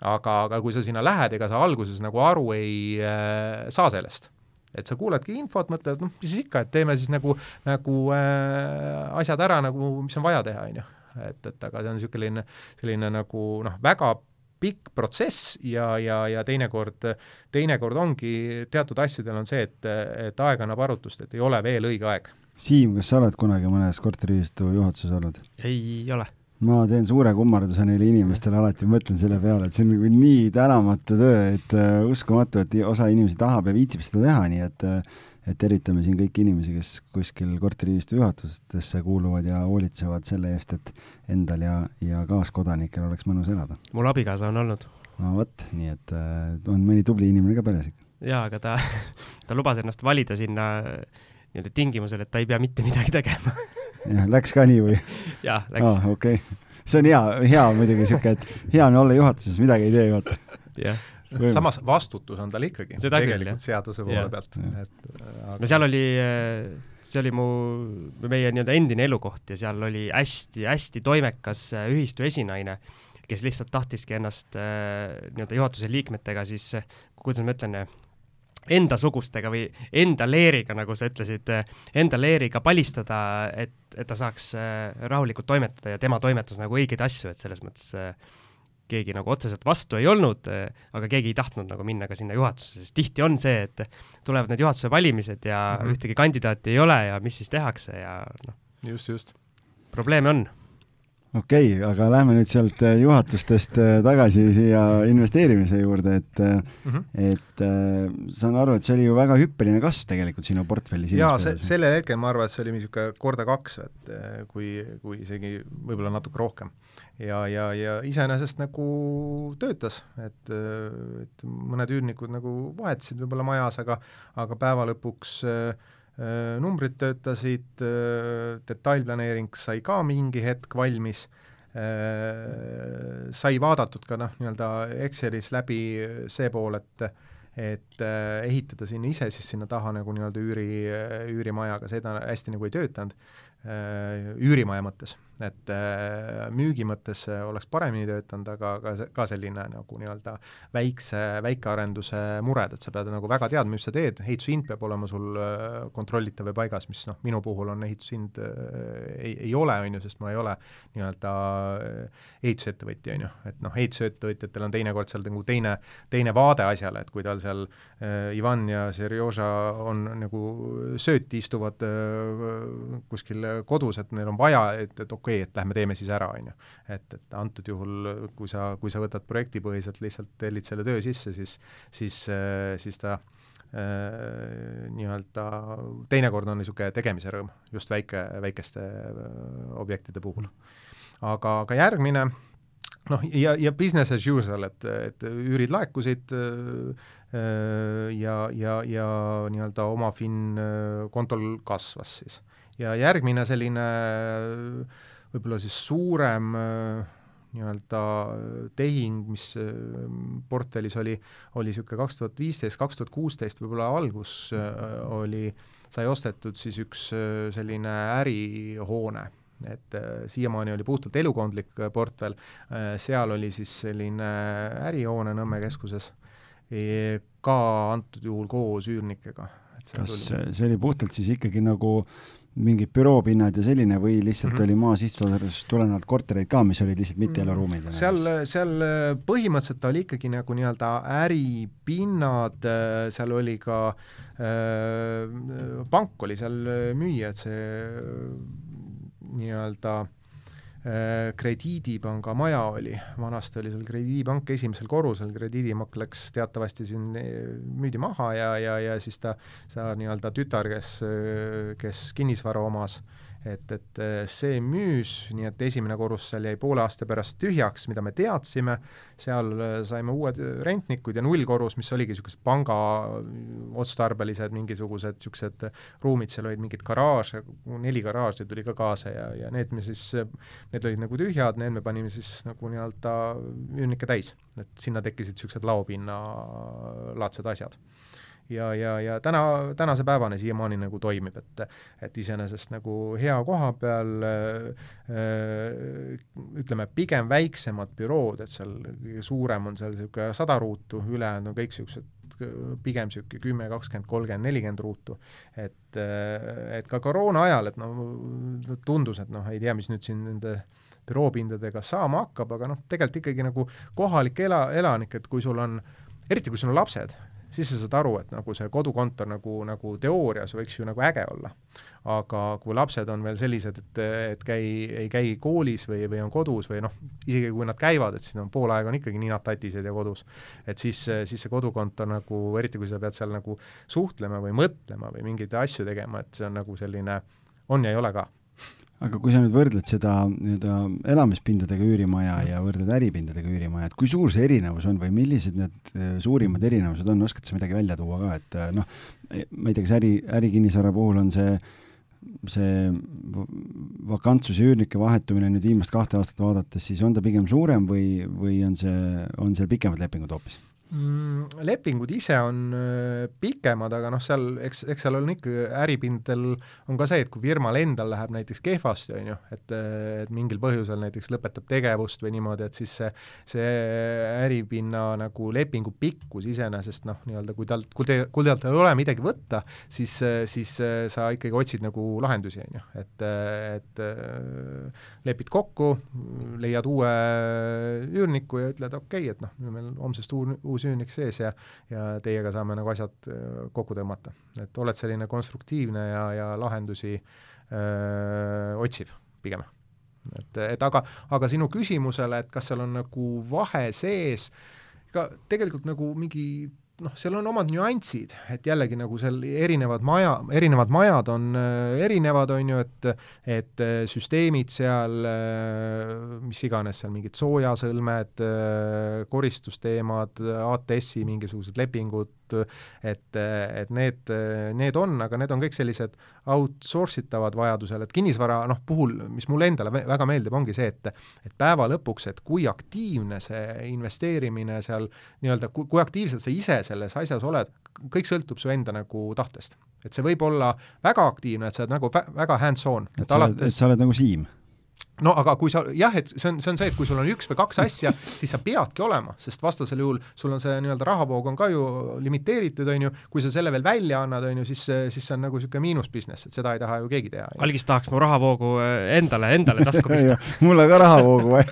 aga, aga kui sa sinna lähed, ega sa alguses nagu aru ei äh, saa sellest et sa kuuledki infot, mõtled, noh, mis siis ikka, et teeme siis nagu, nagu äh, asjad ära nagu, mis on vaja teha, on ju. et, et aga see on niisugune, selline nagu noh, väga pikk protsess ja, ja, ja teinekord, teinekord ongi, teatud asjadel on see, et, et aeg annab arutust, et ei ole veel õige aeg. Siim, kas sa oled kunagi mõnes korteriühistu juhatuses olnud? ei ole ma teen suure kummarduse neile inimestele alati, mõtlen selle peale, et see on nagu nii tänamatu töö, et uh, uskumatu, et osa inimesi tahab ja viitsib seda teha, nii et uh, et tervitame siin kõiki inimesi, kes kuskil korteriühistu juhatustesse kuuluvad ja hoolitsevad selle eest, et endal ja, ja kaaskodanikel oleks mõnus elada. mul abikaasa on olnud. no vot, nii et uh, on mõni tubli inimene ka peres ikka. jaa, aga ta, ta lubas ennast valida sinna nii-öelda tingimusel, et ta ei pea mitte midagi tegema jah, läks ka nii või? jaa, läks oh,. okei okay., see on hea, hea muidugi sihuke, et hea on olla juhatuses, midagi ei tee, vaata. jah samas vastutus on tal ikkagi tegelikult küll, seaduse poole pealt, et aga... no seal oli, see oli mu, meie nii-öelda endine elukoht ja seal oli hästi-hästi toimekas ühistu esinaine, kes lihtsalt tahtiski ennast nii-öelda juhatuse liikmetega siis, kuidas ma ütlen, endasugustega või enda leeriga, nagu sa ütlesid, enda leeriga palistada, et, et ta saaks rahulikult toimetada ja tema toimetas nagu õigeid asju, et selles mõttes keegi nagu otseselt vastu ei olnud, aga keegi ei tahtnud nagu minna ka sinna juhatusse, sest tihti on see, et tulevad need juhatuse valimised ja mm -hmm. ühtegi kandidaati ei ole ja mis siis tehakse ja noh. just, just. probleeme on okei okay,, aga lähme nüüd sealt äh, juhatustest äh, tagasi siia investeerimise juurde, et mm, -hmm. et saan aru, et see oli ju väga hüppeline kasv tegelikult sinu portfellis. jaa, see, sellel hetkel ma arvan, et see oli niisugune korda kaks, et kui, kui isegi võib-olla natuke rohkem. ja, ja, ja iseenesest nagu töötas, et, et mõned üürnikud nagu vahetasid võib-olla majas, aga aga päeva lõpuks Äh, numbrid töötasid, äh, detailplaneering sai ka mingi hetk valmis, äh, sai vaadatud ka noh, nii-öelda Excelis läbi see pool, et et ehitada sinna ise siis sinna taha nagu nii-öelda üüri, üürimajaga, seda hästi nagu ei töötanud, üürimaja mõttes et äh, müügi mõttes oleks paremini töötanud, aga ka, ka selline nagu nii-öelda väikse, väikearenduse mured, et sa pead nagu väga teadma, mis sa teed, ehitushind peab olema sul äh, kontrollitav ja paigas, mis noh, minu puhul on ehitushind äh, ei, ei ole, on ju, sest ma ei ole nii-öelda ehitusettevõtja, on ju, et noh, ehitusettevõtjatel on teinekord seal nagu teine, teine vaade asjale, et kui tal seal äh, Ivan ja Serjoža on nagu sööti, istuvad äh, kuskil kodus, et neil on vaja, et, et okei okay,, et lähme teeme siis ära, on ju. et, et antud juhul, kui sa, kui sa võtad projektipõhiselt, lihtsalt tellid selle töö sisse, siis, siis, siis ta äh, nii-öelda teinekord on niisugune tegemise rõõm, just väike, väikeste äh, objektide puhul. aga, aga järgmine noh, ja, ja business as usual, et, et üürid laekusid äh, ja, ja, ja nii-öelda omafin kontol kasvas siis. ja järgmine selline äh, võib-olla siis suurem äh, nii-öelda tehing, mis äh, portfellis oli, oli niisugune kaks tuhat viisteist, kaks tuhat kuusteist võib-olla algus äh, oli, sai ostetud siis üks selline ärihoone, et siiamaani oli puhtalt elukondlik portfell, seal oli siis selline ärihoone Nõmme keskuses, ka antud juhul koos üürnikega. kas tuli... see oli puhtalt siis ikkagi nagu äh, mingid büroopinnad ja selline või lihtsalt mm -hmm. oli maa sihtotstarvest tulenevalt kortereid ka, mis olid lihtsalt mitteeluruumid? Mhm. seal, seal põhimõtteliselt oli ikkagi nagu nii-öelda äripinnad, seal oli ka äh, pank oli seal müüa, et see nii-öelda äh, Äh, krediidipanga maja oli, vanasti oli seal krediidipank esimesel korrusel, krediidipank läks teatavasti siin, äh, müüdi maha ja, ja, ja siis ta, see nii-öelda tütar, kes, kes kinnisvara omas, et, et äh, see müüs, nii et esimene korrus seal jäi poole aasta pärast tühjaks, mida me teadsime, seal äh, saime uued rentnikud ja nullkorrus, mis oligi niisugused panga otstarbelised mingisugused niisugused ruumid, seal olid mingid garaaže, neli garaaži tuli ka kaasa ja, ja need me siis, need olid nagu tühjad, need me panime siis nagu nii-öelda üürnikke täis, et sinna tekkisid niisugused laopinnalaadsed asjad ja, ja, ja täna, tänase päevani siiamaani nagu toimib, et et iseenesest nagu hea koha peal äh, ütleme, pigem väiksemad bürood, et seal kõige suurem on seal niisugune sada ruutu, ülejäänud on kõik niisugused pigem niisugune kümme, kakskümmend, kolmkümmend, nelikümmend ruutu. et, et ka koroona ajal, et noh, tundus, et noh, ei tea, mis nüüd siin nende büroopindadega saama hakkab, aga noh, tegelikult ikkagi nagu kohalik ela, elanik, et kui sul on, eriti kui sul on lapsed, siis sa saad aru, et nagu see kodukontor nagu, nagu teoorias võiks ju nagu äge olla. aga kui lapsed on veel sellised, et, et käi, ei käi koolis või, või on kodus või noh, isegi kui nad käivad, et siis on pool aega on ikkagi ninad tatised ja kodus, et siis, siis see kodukontor nagu, eriti kui sa pead seal nagu suhtlema või mõtlema või mingeid asju tegema, et see on nagu selline, on ja ei ole ka aga kui sa nüüd võrdled seda nii-öelda elamispindadega üürimaja ja võrdled äripindadega üürimaja, et kui suur see erinevus on või millised need äh, suurimad erinevused on, oskad sa midagi välja tuua ka, et äh, noh, ma ei tea, kas äri, ärikinnisvara puhul on see, see vakantsus ja üürnike vahetumine nüüd viimast kahte aastat vaadates, siis on ta pigem suurem või, või on see, on seal pikemad lepingud hoopis? Mm,? Lepingud ise on äh, pikemad, aga noh, seal eks, eks seal on ikka äripindel on ka see, et kui firmal endal läheb näiteks kehvasti, on ju, et, et mingil põhjusel näiteks lõpetab tegevust või niimoodi, et siis see, see äripinna nagu lepingu pikkus iseenesest noh, nii-öelda kui tal, kui te, kui talt ei ole midagi võtta, siis, siis sa ikkagi otsid nagu lahendusi, on ju, et, et lepid kokku, leiad uue üürniku ja ütled okei okay,, et noh, meil homsest uus, uus üürnik sees ja ja teiega saame nagu asjad kokku tõmmata. et oled selline konstruktiivne ja, ja lahendusi öö, otsiv pigem. et, et aga, aga sinu küsimusele, et kas seal on nagu vahe sees, ega tegelikult nagu mingi noh, seal on omad nüansid, et jällegi nagu seal erinevad maja, erinevad majad on äh, erinevad, on ju, et et äh, süsteemid seal äh,, mis iganes seal, mingid soojasõlmed koristusteemad, ATS-i mingisugused lepingud, et, et need, need on, aga need on kõik sellised outsource itavad vajadusel, et kinnisvara noh, puhul, mis mulle endale väga meeldib, ongi see, et et päeva lõpuks, et kui aktiivne see investeerimine seal nii-öelda, kui, kui aktiivselt sa ise selles asjas oled, kõik sõltub su enda nagu tahtest. et see võib olla väga aktiivne, et sa oled nagu väga hands-on. et sa oled, et sa oled nagu Siim no aga kui sa, jah, et see on, see on see, et kui sul on üks või kaks asja, siis sa peadki olema, sest vastasel juhul sul on see nii-öelda rahavoog on ka ju limiteeritud, on ju, kui sa selle veel välja annad, on ju, siis, siis see on nagu niisugune miinusbusiness, et seda ei taha ju keegi teha. algis tahaks mu rahavoogu äh, endale, endale tasku pista mulle ka rahavoogu vaja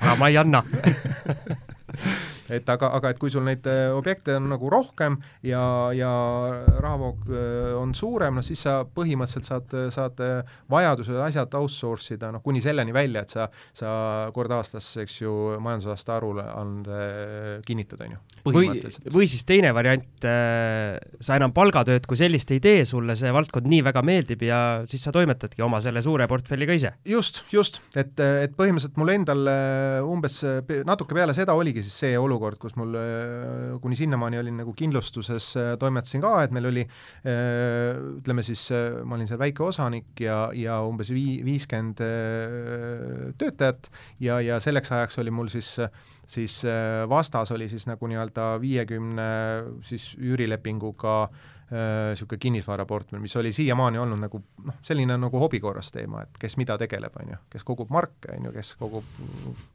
aga ma ei anna et aga, aga et kui sul neid äh, objekte on nagu rohkem ja, ja rahavoog äh, on suurem, noh siis sa põhimõtteliselt saad, saad äh, vajadusel asjad outsource ida, noh kuni selleni välja, et sa, sa kord aastas, eks ju, majandusaasta aruande kinnitad, on ju. või, või siis teine variant, sa enam palgatööd kui sellist ei tee, sulle see valdkond nii väga meeldib ja siis sa toimetadki oma selle suure portfelliga ise. just, just, et, et põhimõtteliselt mul endal umbes natuke peale seda oligi siis see olukord, olukord, kus mul äh, kuni sinnamaani olin nagu kindlustuses, äh, toimetasin ka, et meil oli äh, ütleme siis, ma olin seal väike osanik ja, ja umbes vii-, viiskümmend töötajat ja, ja selleks ajaks oli mul siis siis vastas oli siis nagu nii-öelda viiekümne siis üürilepinguga niisugune kinnisvaraportfell, mis oli siiamaani olnud nagu noh, selline nagu hobi korras teema, et kes mida tegeleb, on ju, kes kogub marke, on ju, kes kogub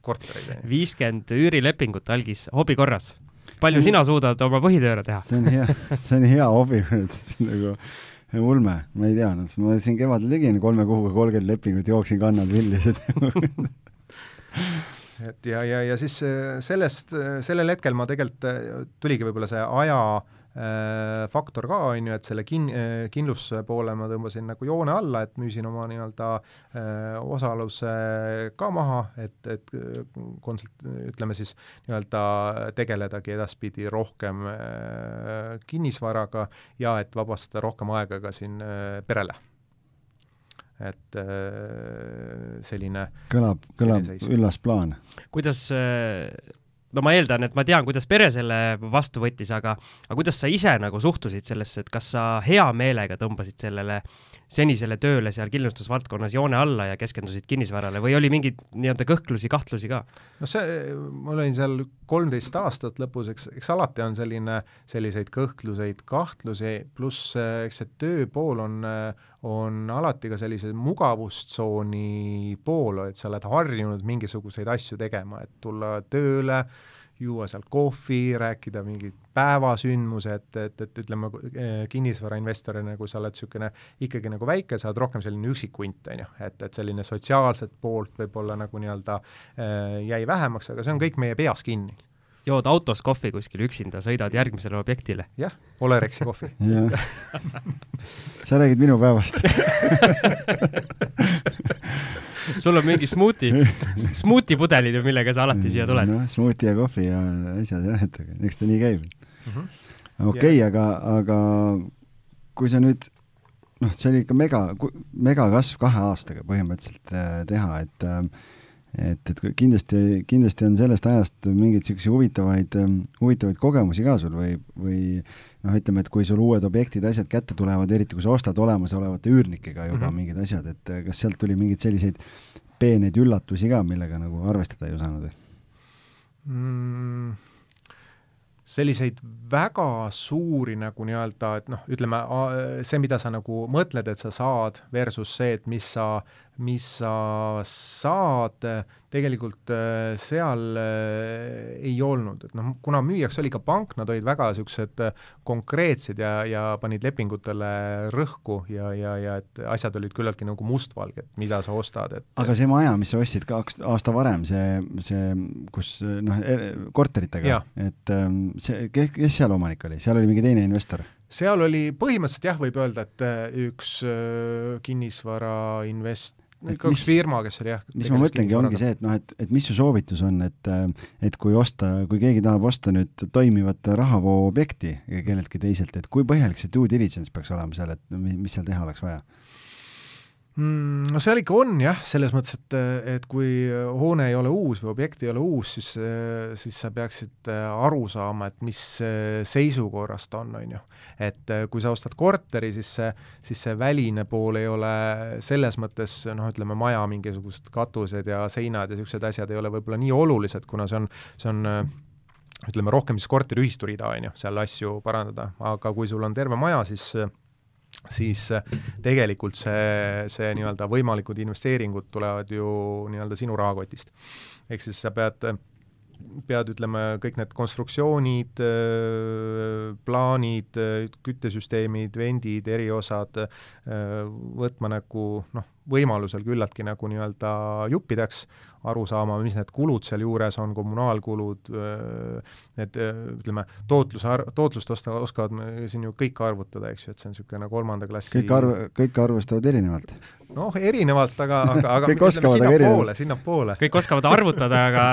kortereid. viiskümmend üürilepingut algis hobi korras. palju sina suudad oma põhitööna teha? see on hea, see on hea hobi, see on nagu ulme, ma ei tea, noh, ma siin kevadel tegin kolme kuuga kolmkümmend lepingut, jooksin kannad viljasid et ja, ja, ja siis sellest, sellel hetkel ma tegelikult tuligi võib-olla see aja äh, Äh, faktor ka, on ju, et selle kin-, äh, kindlustuse poole ma tõmbasin nagu joone alla, et müüsin oma nii-öelda äh, osaluse ka maha, et, et konsult-, ütleme siis nii-öelda tegeledagi edaspidi rohkem kinnisvaraga ja et vabastada rohkem aega ka siin perele et selline kõlab, kõlab üllas plaan. kuidas no ma eeldan, et ma tean, kuidas pere selle vastu võttis, aga, aga kuidas sa ise nagu suhtusid sellesse, et kas sa hea meelega tõmbasid sellele senisele tööle seal kindlustusvaldkonnas joone alla ja keskendusid kinnisvarale või oli mingeid nii-öelda kõhklusi, kahtlusi ka? no see, ma olin seal kolmteist aastat lõpus, eks, eks alati on selline, selliseid kõhkluseid, kahtlusi, pluss eks see tööpool on, on alati ka sellise mugavustsooni pool, et sa oled harjunud mingisuguseid asju tegema, et tulla tööle, juua seal kohvi, rääkida mingid päevasündmused, et, et ütleme, kinnisvarainvestorina, kui sa oled niisugune ikkagi nagu väike, sa oled rohkem selline üksik hunt, on ju, et, et selline sotsiaalset poolt võib-olla nagu nii-öelda äh, jäi vähemaks, aga see on kõik meie peas kinni jood autos kohvi kuskil üksinda, sõidad järgmisele objektile. jah, Olerexi kohvi. Sa räägid minu päevast. Sul on mingi smuuti, smuutipudelid või millega sa alati siia tuled? noh, smuuti ja kohvi ja asjad jah, et eks ta nii käib. Mm -hmm.. okei okay,, aga, aga kui sa nüüd noh, see oli ikka mega, megakasv kahe aastaga põhimõtteliselt äh, teha, et äh, et, et kindlasti, kindlasti on sellest ajast mingeid niisuguseid huvitavaid, ähm, huvitavaid kogemusi ka sul või, või noh, ütleme, et kui sul uued objektid, asjad kätte tulevad, eriti kui sa ostad olemasolevate üürnikega juba mm -hmm. mingid asjad, et äh, kas sealt tuli mingeid selliseid peeneid üllatusi ka, millega nagu arvestada ei osanud või mm,? selliseid väga suuri nagu nii-öelda, et noh, ütleme see, mida sa nagu mõtled, et sa saad, versus see, et mis sa, mis sa saad, tegelikult äh, seal äh, ei olnud, et noh, kuna müüjaks oli ka pank, nad olid väga niisugused äh, konkreetsed ja, ja panid lepingutele rõhku ja, ja, ja et asjad olid küllaltki nagu mustvalged, mida sa ostad, et aga see maja, mis sa ostsid kaks aasta varem, see, see, kus noh, e-, korteritega, et ähm, see, kes, kes seal omanik oli, seal oli mingi teine investor? seal oli põhimõtteliselt jah, võib öelda, et üks kinnisvarainvest-, kaks firma, kes oli jah. mis ma mõtlengi, ongi see, et noh, et, et mis su soovitus on, et et kui osta, kui keegi tahab osta nüüd toimivat rahavoo objekti kelleltki teiselt, et kui põhjalik see due diligence peaks olema seal, et mis seal teha oleks vaja? Mm,? No seal ikka on jah, selles mõttes, et, et kui hoone ei ole uus või objekt ei ole uus, siis, siis sa peaksid aru saama, et mis seisukorras ta on, on ju. et kui sa ostad korteri, siis see, siis see väline pool ei ole selles mõttes noh, ütleme maja mingisugused katused ja seinad ja niisugused asjad ei ole võib-olla nii olulised, kuna see on, see on ütleme rohkem siis korteriühistu rida, on ju, seal asju parandada, aga kui sul on terve maja, siis siis äh, tegelikult see, see nii-öelda võimalikud investeeringud tulevad ju nii-öelda sinu rahakotist. ehk siis sa pead, pead ütleme, kõik need konstruktsioonid, äh, plaanid, küttesüsteemid, vendid, eriosad äh, võtma nagu noh, võimalusel küllaltki nagu nii-öelda juppideks, aru saama, mis need kulud sealjuures on, kommunaalkulud, need ütleme, tootluse ar-, tootlust osta, oskavad siin ju kõik arvutada, eks ju, et see on niisugune kolmanda klassi kõik arv-, kõik arvustavad erinevalt? noh, erinevalt, aga, aga, aga kõik oskavad, aga erinevalt. sinnapoole. kõik oskavad arvutada, aga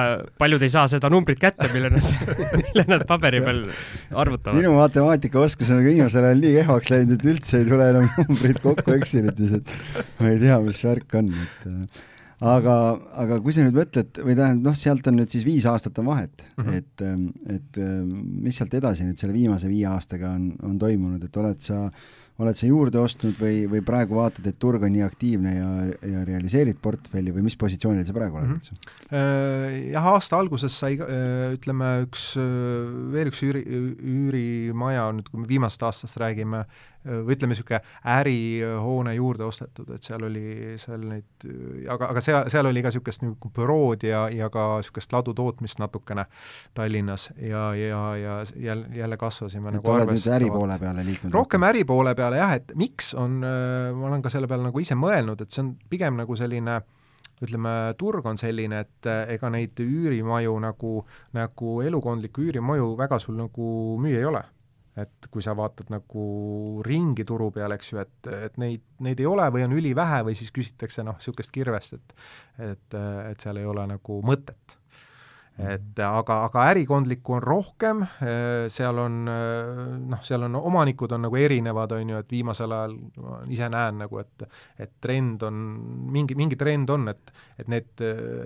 paljud ei saa seda numbrit kätte, mille nad mille nad paberi peal arvutavad. minu matemaatikaoskus on viimasel ajal nii kehvaks läinud, et üldse ei tule enam numbrid kokku Excelitis, et ma ei tea, mis värk on, et aga, aga kui sa nüüd mõtled või tähendab, noh, sealt on nüüd siis viis aastat on vahet mm, -hmm. et, ähm, et ähm, mis sealt edasi nüüd selle viimase viie aastaga on, on toimunud, et oled sa, oled sa juurde ostnud või, või praegu vaatad, et turg on nii aktiivne ja, ja realiseerid portfelli või mis positsioonil sa praegu oled üldse mm -hmm.? jah, aasta alguses sai äh, ütleme üks, äh, veel üks üüri, üürimaja, nüüd kui me viimasest aastast räägime, või ütleme, niisugune ärihoone juurde ostetud, et seal oli seal neid, aga, aga seal, seal oli ka niisugust nagu bürood ja, ja ka niisugust ladutootmist natukene Tallinnas ja, ja, ja jälle, jälle kasvasime et nagu oled nüüd äripoole peale liikunud? rohkem äripoole peale jah, et miks on, ma olen ka selle peale nagu ise mõelnud, et see on pigem nagu selline ütleme, turg on selline, et ega neid üürimaju nagu, nagu elukondlikku üürimaju väga sul nagu müüa ei ole. Et kui sa vaatad nagu ringi turu peal, eks ju, et, et neid, neid ei ole või on ülivähe või siis küsitakse noh, niisugust kirvest, et et, et seal ei ole nagu mõtet et aga, aga ärikondlikku on rohkem, seal on noh, seal on omanikud on nagu erinevad, on ju, et viimasel ajal ma ise näen nagu, et et trend on, mingi, mingi trend on, et et need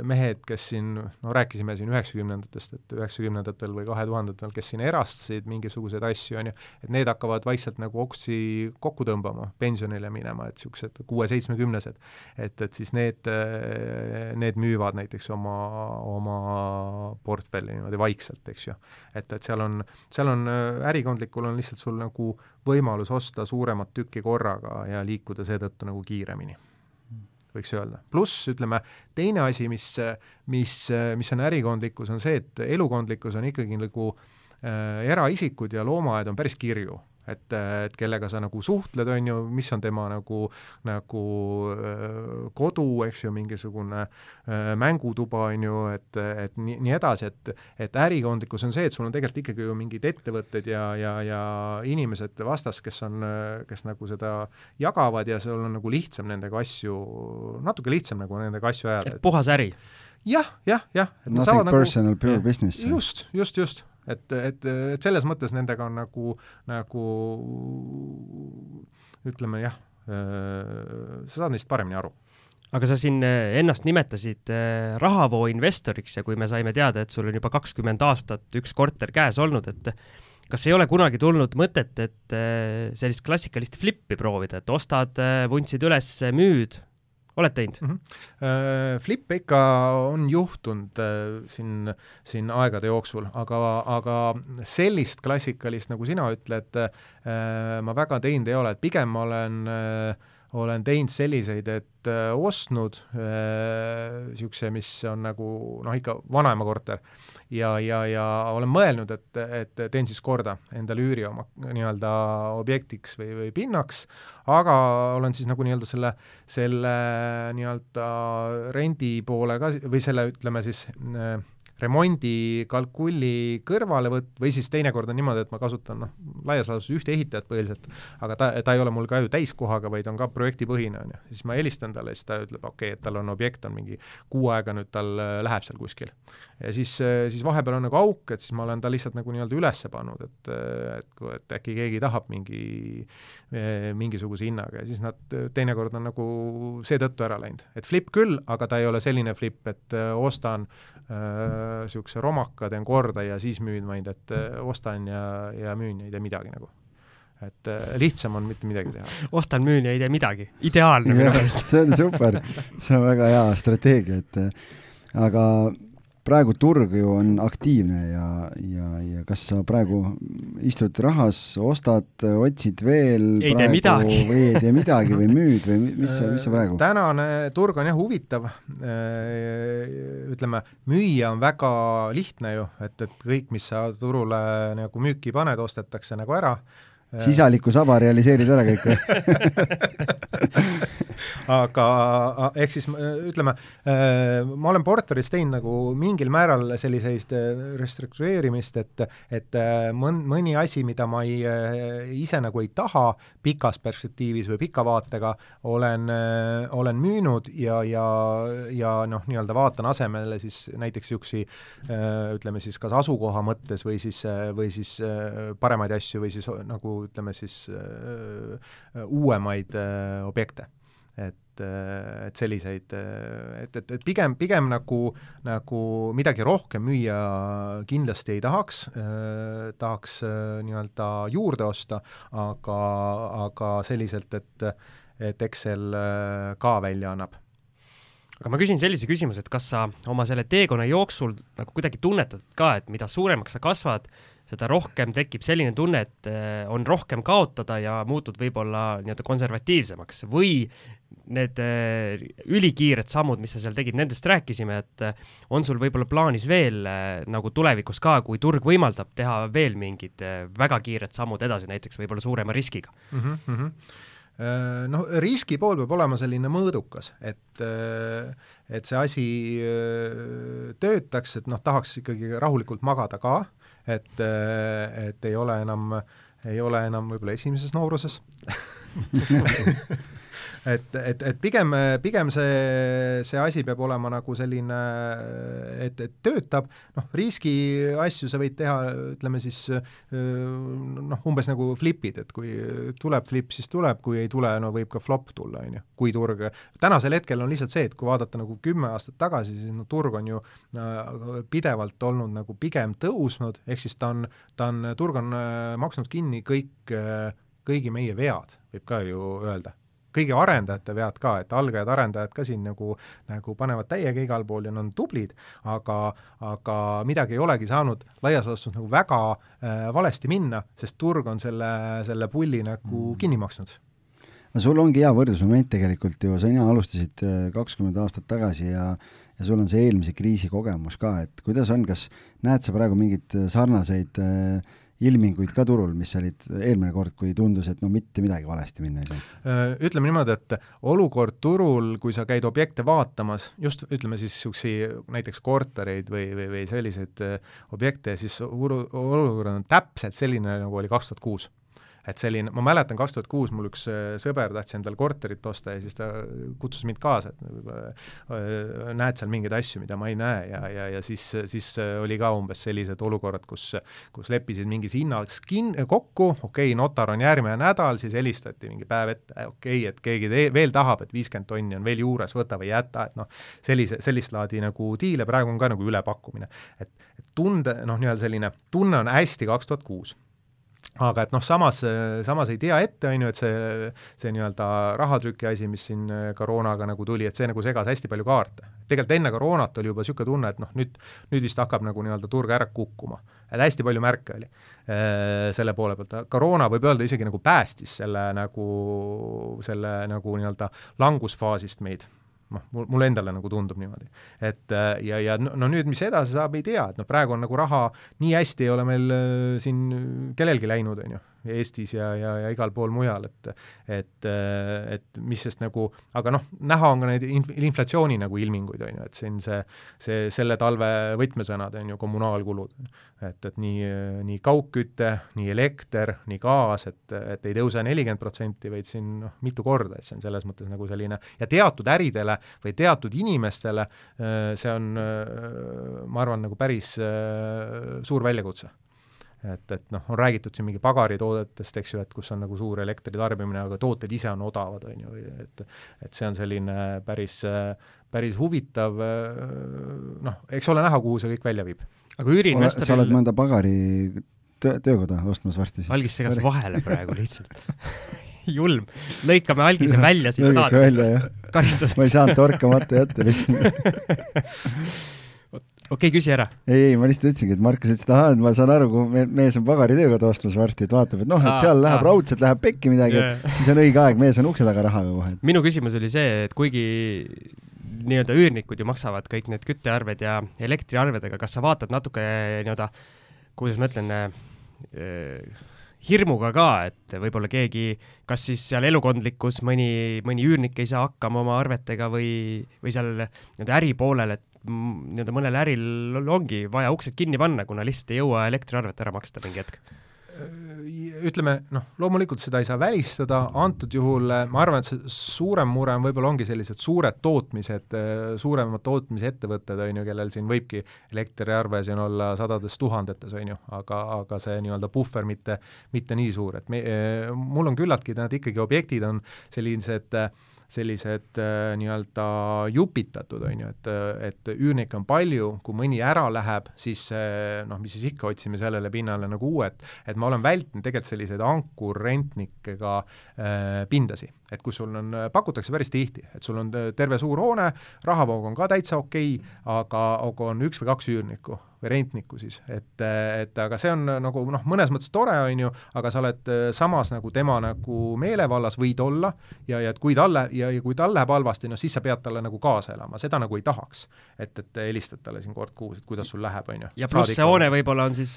mehed, kes siin, no rääkisime siin üheksakümnendatest, et üheksakümnendatel või kahe tuhandetel, kes siin erastasid mingisuguseid asju, on ju, et need hakkavad vaikselt nagu oksi kokku tõmbama, pensionile minema, et niisugused kuue-seitsmekümnesed. et, et siis need, need müüvad näiteks oma, oma portfelli niimoodi vaikselt, eks ju. et, et seal on, seal on äh, ärikondlikul on lihtsalt sul nagu võimalus osta suuremat tükki korraga ja liikuda seetõttu nagu kiiremini võiks öelda. pluss ütleme, teine asi, mis, mis, mis on ärikondlikkus, on see, et elukondlikkus on ikkagi nagu äh, eraisikud ja loomaaed on päris kirju et, et kellega sa nagu suhtled, on ju, mis on tema nagu, nagu kodu, eks ju, mingisugune mängutuba, on ju, et, et nii, nii edasi, et et ärikondlikkus on see, et sul on tegelikult ikkagi ju mingid ettevõtted ja, ja, ja inimesed vastas, kes on, kes nagu seda jagavad ja sul on nagu lihtsam nendega asju, natuke lihtsam nagu nendega asju ajada. et puhas äri? jah, jah, jah. Nothing personal nagu,, pure business. just, just, just et, et, et selles mõttes nendega on nagu, nagu ütleme jah, sa saad neist paremini aru. Aga sa siin eh, ennast nimetasid eh, rahavoo investoriks ja kui me saime teada, et sul on juba kakskümmend aastat üks korter käes olnud, et kas ei ole kunagi tulnud mõtet, et sellist klassikalist flippi proovida, et ostad, vuntsid üles, müüd, oled teinud mm? -hmm. Flippe ikka on juhtunud äh, siin, siin aegade jooksul, aga, aga sellist klassikalist, nagu sina ütled, äh, ma väga teinud ei ole, et pigem ma olen äh, olen teinud selliseid, et äh, ostnud niisuguse äh,, mis on nagu noh, ikka vanaema korter. Ja, ja, ja olen mõelnud, et, et teen siis korda endale üüri oma nii-öelda objektiks või, või pinnaks, aga olen siis nagu nii-öelda selle, selle nii-öelda rendi poole ka või selle, ütleme siis äh, remondikalkuli kõrvalevõtt või siis teinekord on niimoodi, et ma kasutan noh, laias laastus ühte ehitajat põhiliselt, aga ta, ta ei ole mul ka ju täiskohaga, vaid on ka projektipõhine, on ju. siis ma helistan talle, siis ta ütleb, okei okay,, et tal on objekt, on mingi kuu aega nüüd tal äh, läheb seal kuskil. ja siis, äh, siis vahepeal on nagu auk, et siis ma olen ta lihtsalt nagu nii-öelda üles pannud, et, äh, et, et äkki keegi tahab mingi, mingisuguse hinnaga ja siis nad teinekord on nagu seetõttu ära läinud. et flip küll, aga ta ei ole selline flip, et ostan niisuguse äh, romaka, teen korda ja siis müün, vaid et äh, ostan ja, ja müün ja ei tee midagi nagu. et äh, lihtsam on mitte midagi teha. ostan, müün ja ei tee midagi, ideaalne minu meelest. see on super, see on väga hea strateegia, et aga praegu turg ju on aktiivne ja, ja, ja kas sa praegu istud rahas, ostad, otsid veel ei tee midagi või ei tee midagi või müüd või mis sa, mis sa praegu? tänane turg on jah huvitav. ütleme, müüa on väga lihtne ju, et, et kõik, mis sa turule nagu müüki paned, ostetakse nagu ära sisaliku saba realiseerid ära kõik aga ehk siis ütleme, ma olen Porteris teinud nagu mingil määral selliseid restruktureerimist, et, et mõn-, mõni asi, mida ma ei, ise nagu ei taha pikas perspektiivis või pika vaatega, olen, olen müünud ja, ja, ja noh, nii-öelda vaatan asemele siis näiteks niisugusi ütleme siis kas asukoha mõttes või siis, või siis paremaid asju või siis nagu ütleme siis äh, uuemaid äh, objekte. et, äh, et selliseid, et, et, et pigem, pigem nagu, nagu midagi rohkem müüa kindlasti ei tahaks äh,, tahaks äh, nii-öelda juurde osta, aga, aga selliselt, et, et Excel äh, ka välja annab aga ma küsin sellise küsimuse, et kas sa oma selle teekonna jooksul nagu kuidagi tunnetad ka, et mida suuremaks sa kasvad, seda rohkem tekib selline tunne, et eh, on rohkem kaotada ja muutud võib-olla nii-öelda konservatiivsemaks. Või need eh, ülikiired sammud, mis sa seal tegid, nendest rääkisime, et eh, on sul võib-olla plaanis veel nagu tulevikus ka, kui turg võimaldab teha veel mingid väga kiired sammud edasi, näiteks võib-olla suurema riskiga? Mm? -hmm noh, riski pool peab olema selline mõõdukas, et, et see asi töötaks, et noh, tahaks ikkagi rahulikult magada ka, et, et ei ole enam, ei ole enam võib-olla esimeses nooruses et, et, et pigem, pigem see, see asi peab olema nagu selline, et, et töötab, noh, riski asju sa võid teha, ütleme siis noh, umbes nagu flipid, et kui tuleb flip, siis tuleb, kui ei tule, no võib ka flop tulla, on ju, kui turg, tänasel hetkel on lihtsalt see, et kui vaadata nagu kümme aastat tagasi, siis no turg on ju pidevalt olnud nagu pigem tõusnud, ehk siis ta on, ta on, turg on maksnud kinni kõik, kõigi meie vead, võib ka ju öelda kõigi arendajate vead ka, et algajad arendajad ka siin nagu, nagu panevad täiega igal pool ja nad on tublid, aga, aga midagi ei olegi saanud laias laastus nagu väga äh, valesti minna, sest turg on selle, selle pulli nagu mm. kinni maksnud no sul ongi hea võrdlusmoment tegelikult ju, sina alustasid äh, kakskümmend aastat tagasi ja ja sul on see eelmise kriisi kogemus ka, et kuidas on, kas näed sa praegu mingeid sarnaseid äh, ilminguid ka turul, mis olid eelmine kord, kui tundus, et no mitte midagi valesti minna ei saa? Äh, ütleme niimoodi, et olukord turul, kui sa käid objekte vaatamas, just ütleme siis niisuguseid näiteks kortereid või, või, või selliseid äh, objekte, siis olukord on täpselt selline, nagu oli kaks tuhat kuus et selline, ma mäletan, kaks tuhat kuus mul üks äh, sõber tahtis endale korterit osta ja siis ta kutsus mind kaasa, et äh, näed seal mingeid asju, mida ma ei näe ja, ja, ja siis, siis oli ka umbes sellised olukorrad, kus, kus leppisid mingis hinnas kin-, kokku, okei okay,, notar on järgmine nädal, siis helistati mingi päev ette, okei okay,, et keegi te-, veel tahab, et viiskümmend tonni on veel juures, võta või jäta, et noh, sellise, sellist laadi nagu diile praegu on ka nagu ülepakkumine. et, et tunde, noh, nii-öelda selline tunne on hästi kaks tuhat kuus aga et noh, samas, samas ei tea ette, on ju, et see, see nii-öelda rahatrüki asi, mis siin koroonaga nagu tuli, et see nagu segas hästi palju kaarte. tegelikult enne koroonat oli juba niisugune tunne, et noh, nüüd, nüüd vist hakkab nagu nii-öelda turg ära kukkuma. et hästi palju märke oli äh, selle poole pealt, koroona võib öelda isegi nagu päästis selle nagu, selle nagu nii-öelda langusfaasist meid noh, mul, mulle endale nagu tundub niimoodi. et äh, ja, ja no, nüüd, mis edasi saab, ei tea, et noh, praegu on nagu raha nii hästi ei ole meil äh, siin kellelgi läinud, on ju Eestis ja, ja, ja igal pool mujal, et et, et mis sest nagu, aga noh, näha on ka neid inflatsiooni nagu ilminguid, on ju, et siin see, see selle talve võtmesõnad on ju kommunaalkulud. et, et nii, nii kaugküte, nii elekter, nii gaas, et, et ei tõuse nelikümmend protsenti, vaid siin noh, mitu korda, et see on selles mõttes nagu selline ja teatud äridele või teatud inimestele see on, ma arvan, nagu päris suur väljakutse et, et noh, on räägitud siin mingi pagaritoodetest, eks ju, et kus on nagu suur elektritarbimine, aga tooted ise on odavad, on ju, et et see on selline päris, päris huvitav noh, eks ole näha, kuhu see kõik välja viib. aga üüriinvestoril sa oled mõnda pagari töö, töökoda ostmas varsti siis? algis segas vahele praegu lihtsalt julm, lõikame algise välja siit saatest. karistuseks. ma ei saanud torkamata jätta lihtsalt okei okay,, küsi ära. ei, ei, ma lihtsalt ütlesingi, et Markus ütles, et ahah, et ma saan aru, kui me, mees on pagaritöökoda ostmas varsti, et vaatab, et noh, et seal läheb raudselt läheb pekki midagi yeah., et siis on õige aeg, mees on ukse taga rahaga kohe. minu küsimus oli see, et kuigi nii-öelda üürnikud ju maksavad kõik need küttearved ja elektriarved, aga kas sa vaatad natuke nii-öelda, kuidas ma ütlen äh,, hirmuga ka, et võib-olla keegi, kas siis seal elukondlikus mõni, mõni üürnik ei saa hakkama oma arvetega või, või seal nii-öelda äripoolel, et nii-öelda mõnel äril ongi vaja uksed kinni panna, kuna lihtsalt ei jõua elektriarvet ära maksta mingi hetk? ütleme noh, loomulikult seda ei saa välistada, antud juhul äh, ma arvan, et see suurem mure on võib-olla ongi sellised suured tootmised, äh, suuremad tootmisettevõtted, on ju, kellel siin võibki elektriarve siin olla sadades tuhandetes, on ju, aga, aga see nii-öelda puhver mitte, mitte nii suur, et me, äh, mul on küllaltki need ikkagi objektid on sellised äh, sellised äh, nii-öelda jupitatud, on ju, et, et üürnikke on palju, kui mõni ära läheb, siis äh, noh, mis siis ikka, otsime sellele pinnale nagu uued, et ma olen vältinud tegelikult selliseid ankurrentnikega äh, pindasi, et kus sul on, pakutakse päris tihti, et sul on terve suur hoone, rahavoog on ka täitsa okei okay,, aga, aga on üks või kaks üürnikku või rentnikku siis, et, et aga see on nagu noh, mõnes mõttes tore, on ju, aga sa oled äh, samas nagu tema nagu meelevallas võid olla ja, ja et kui talle ja, ja kui tal läheb halvasti, noh siis sa pead talle nagu kaasa elama, seda nagu ei tahaks. et, et helistad talle siin kord kuus, et kuidas sul läheb, on ju. ja pluss see hoone võib-olla on siis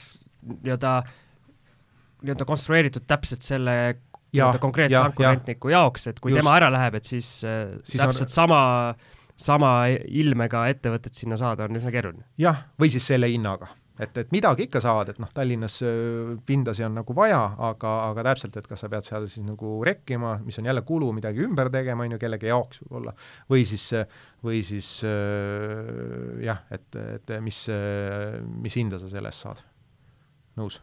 nii-öelda, nii-öelda konstrueeritud täpselt selle nii-öelda konkreetse ankurrentniku ja, jaoks, et kui just. tema ära läheb, et siis, äh, siis täpselt on... sama sama ilmega ettevõtet sinna saada on üsna keeruline. jah, või siis selle hinnaga et, et midagi ikka saad, et noh, Tallinnas pindasi on nagu vaja, aga, aga täpselt, et kas sa pead seal siis nagu rekkima, mis on jälle kulu, midagi ümber tegema, on ju, kellegi jaoks võib-olla, või siis, või siis jah, et, et mis, mis hinda sa selle eest saad. nõus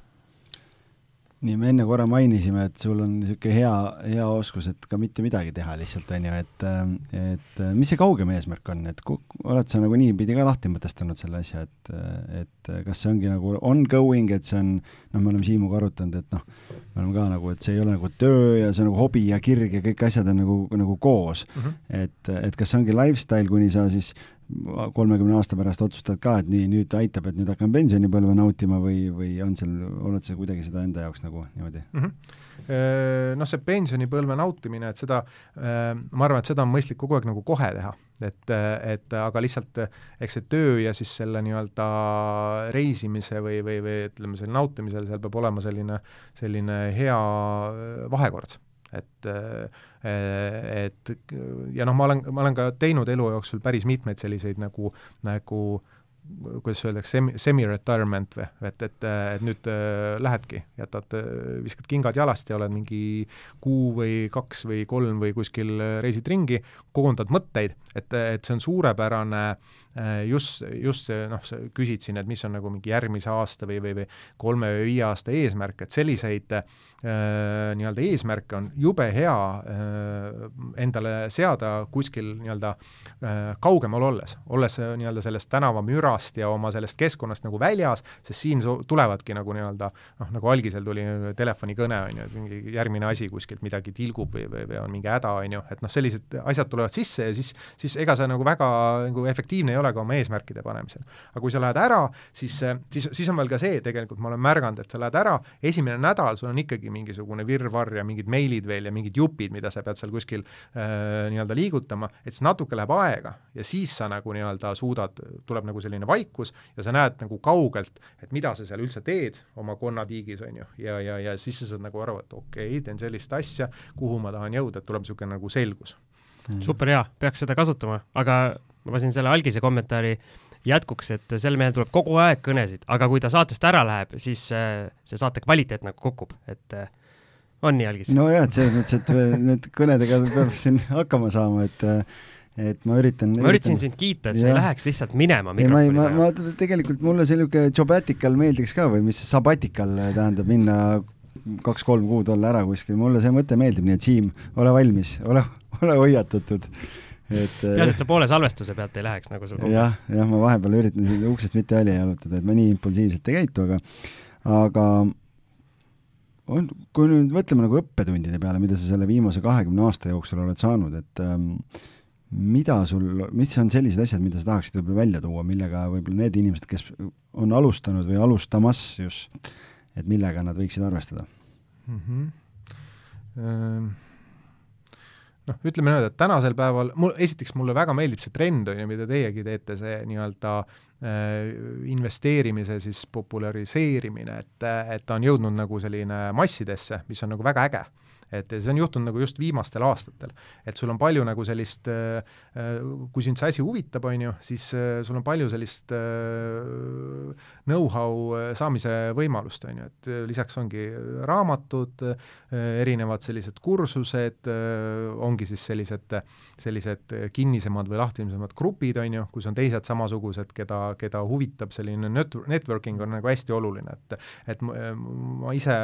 nii, me enne korra mainisime, et sul on niisugune hea, hea oskus, et ka mitte midagi teha lihtsalt, on ju, et et mis see kaugem eesmärk on, et oled sa nagu niipidi ka lahti mõtestanud selle asja, et et kas see ongi nagu ongoing, et see on, noh, me oleme Siimuga arutanud, et noh, me oleme ka nagu, et see ei ole nagu töö ja see on nagu hobi ja kirg ja kõik asjad on nagu, nagu koos mm. -hmm. et, et kas see ongi lifestyle, kuni sa siis kolmekümne aasta pärast otsustad ka, et nii, nüüd aitab, et nüüd hakkan pensionipõlve nautima või, või on seal, oled sa kuidagi seda enda jaoks nagu niimoodi mm? -hmm. Noh, see pensionipõlve nautimine, et seda, ma arvan, et seda on mõistlik kogu aeg nagu kohe teha, et, et aga lihtsalt eks see töö ja siis selle nii-öelda reisimise või, või, või ütleme, selle nautimisel, seal peab olema selline, selline hea vahekord et et ja noh, ma olen, ma olen ka teinud elu jooksul päris mitmeid selliseid nagu, nagu kuidas öeldakse, semi, semi-retirement või, et, et, et nüüd äh, lähedki, jätad äh,, viskad kingad jalast ja oled mingi kuu või kaks või kolm või kuskil reisid ringi, koondad mõtteid, et, et see on suurepärane just, just see noh, sa küsid siin, et mis on nagu mingi järgmise aasta või, või, või kolme või viie aasta eesmärk, et selliseid äh, nii-öelda eesmärke on jube hea äh, endale seada kuskil nii-öelda äh, kaugemal olles, olles äh, nii-öelda sellest tänavamürast ja oma sellest keskkonnast nagu väljas, sest siin tulevadki nagu nii-öelda noh, nagu algisel tuli telefonikõne, on ju, et mingi järgmine asi kuskilt midagi tilgub või, või, või on mingi häda, on ju, et noh, sellised asjad tulevad sisse ja siis, siis ega see nagu väga nagu efektiivne ei ole ka oma eesmärkide panemisel. aga kui sa lähed ära, siis, siis, siis on veel ka see, tegelikult ma olen märganud, et sa lähed ära, esimene nädal sul on ikkagi mingisugune virvarr ja mingid meilid veel ja mingid jupid, mida sa pead seal kuskil äh, nii-öelda liigutama, et siis natuke läheb aega. Ja siis sa nagu nii-öelda suudad, tuleb nagu selline vaikus ja sa näed nagu kaugelt, et mida sa seal üldse teed oma konnatiigis, on ju, ja, ja, ja siis sa saad nagu aru, et okei okay,, teen sellist asja, kuhu ma tahan jõuda, et tuleb niisugune nagu selgus. Mm.. super hea, peaks seda kasutama, aga ma panin selle algise kommentaari jätkuks, et sel mehel tuleb kogu aeg kõnesid, aga kui ta saatest ära läheb, siis äh, see saate kvaliteet nagu kukub, et äh, on nii, Algis? nojah, et selles mõttes, et need kõnedega peab siin hakkama saama, et et ma üritan ma üritasin sind kiita, et sa ei läheks lihtsalt minema mikrofoni taha. ma, ma tegelikult mulle see niisugune jobatikal meeldiks ka või mis see sabatikal tähendab, minna kaks-kolm kuud olla ära kuskil, mulle see mõte meeldib, nii et Siim, ole valmis, ole, ole hoiatatud et peaasi, et sa poole salvestuse pealt ei läheks, nagu sul jah, jah, ma vahepeal üritan siin uksest mitte välja jalutada, et ma nii impulsiivselt ei käitu, aga aga on, kui nüüd mõtleme nagu õppetundide peale, mida sa selle viimase kahekümne aasta jooksul oled saanud, et ähm, mida sul, mis on sellised asjad, mida sa tahaksid võib-olla välja tuua, millega võib-olla need inimesed, kes on alustanud või alustamas just, et millega nad võiksid arvestada mm? -hmm. Ähm noh, ütleme niimoodi, et tänasel päeval mul, esiteks mulle väga meeldib see trend, on ju, mida teiegi teete, see nii-öelda äh, investeerimise siis populariseerimine, et, et ta on jõudnud nagu selline massidesse, mis on nagu väga äge et see on juhtunud nagu just viimastel aastatel. et sul on palju nagu sellist, äh, äh, kui sind see asi huvitab, on ju, siis äh, sul on palju sellist know-how saamise võimalust, on ju, et lisaks ongi raamatud, erinevad sellised kursused, ongi siis sellised, sellised kinnisemad või lahtisemad grupid, on ju, kus on teised samasugused, keda, keda huvitab selline net-, networking on nagu hästi oluline, et et ma ise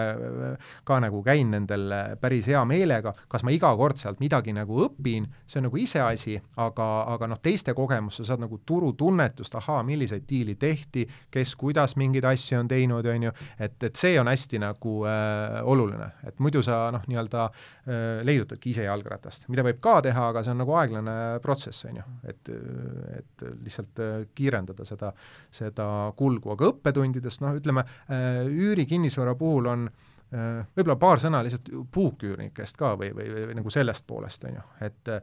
ka nagu käin nendel päris päris hea meelega, kas ma iga kord sealt midagi nagu õpin, see on nagu iseasi, aga, aga noh, teiste kogemus, sa saad nagu turutunnetust, ahaa, milliseid diili tehti, kes kuidas mingeid asju on teinud, on ju, et, et see on hästi nagu äh, oluline, et muidu sa noh, nii-öelda äh, leidutadki ise jalgratast, mida võib ka teha, aga see on nagu aeglane protsess, on ju, et, et lihtsalt äh, kiirendada seda, seda kulgu, aga õppetundidest noh, ütleme äh, üürikinnisvara puhul on Äh, võib-olla paar sõna lihtsalt puuküürnikest ka või, või, või, või nagu sellest poolest, on ju, et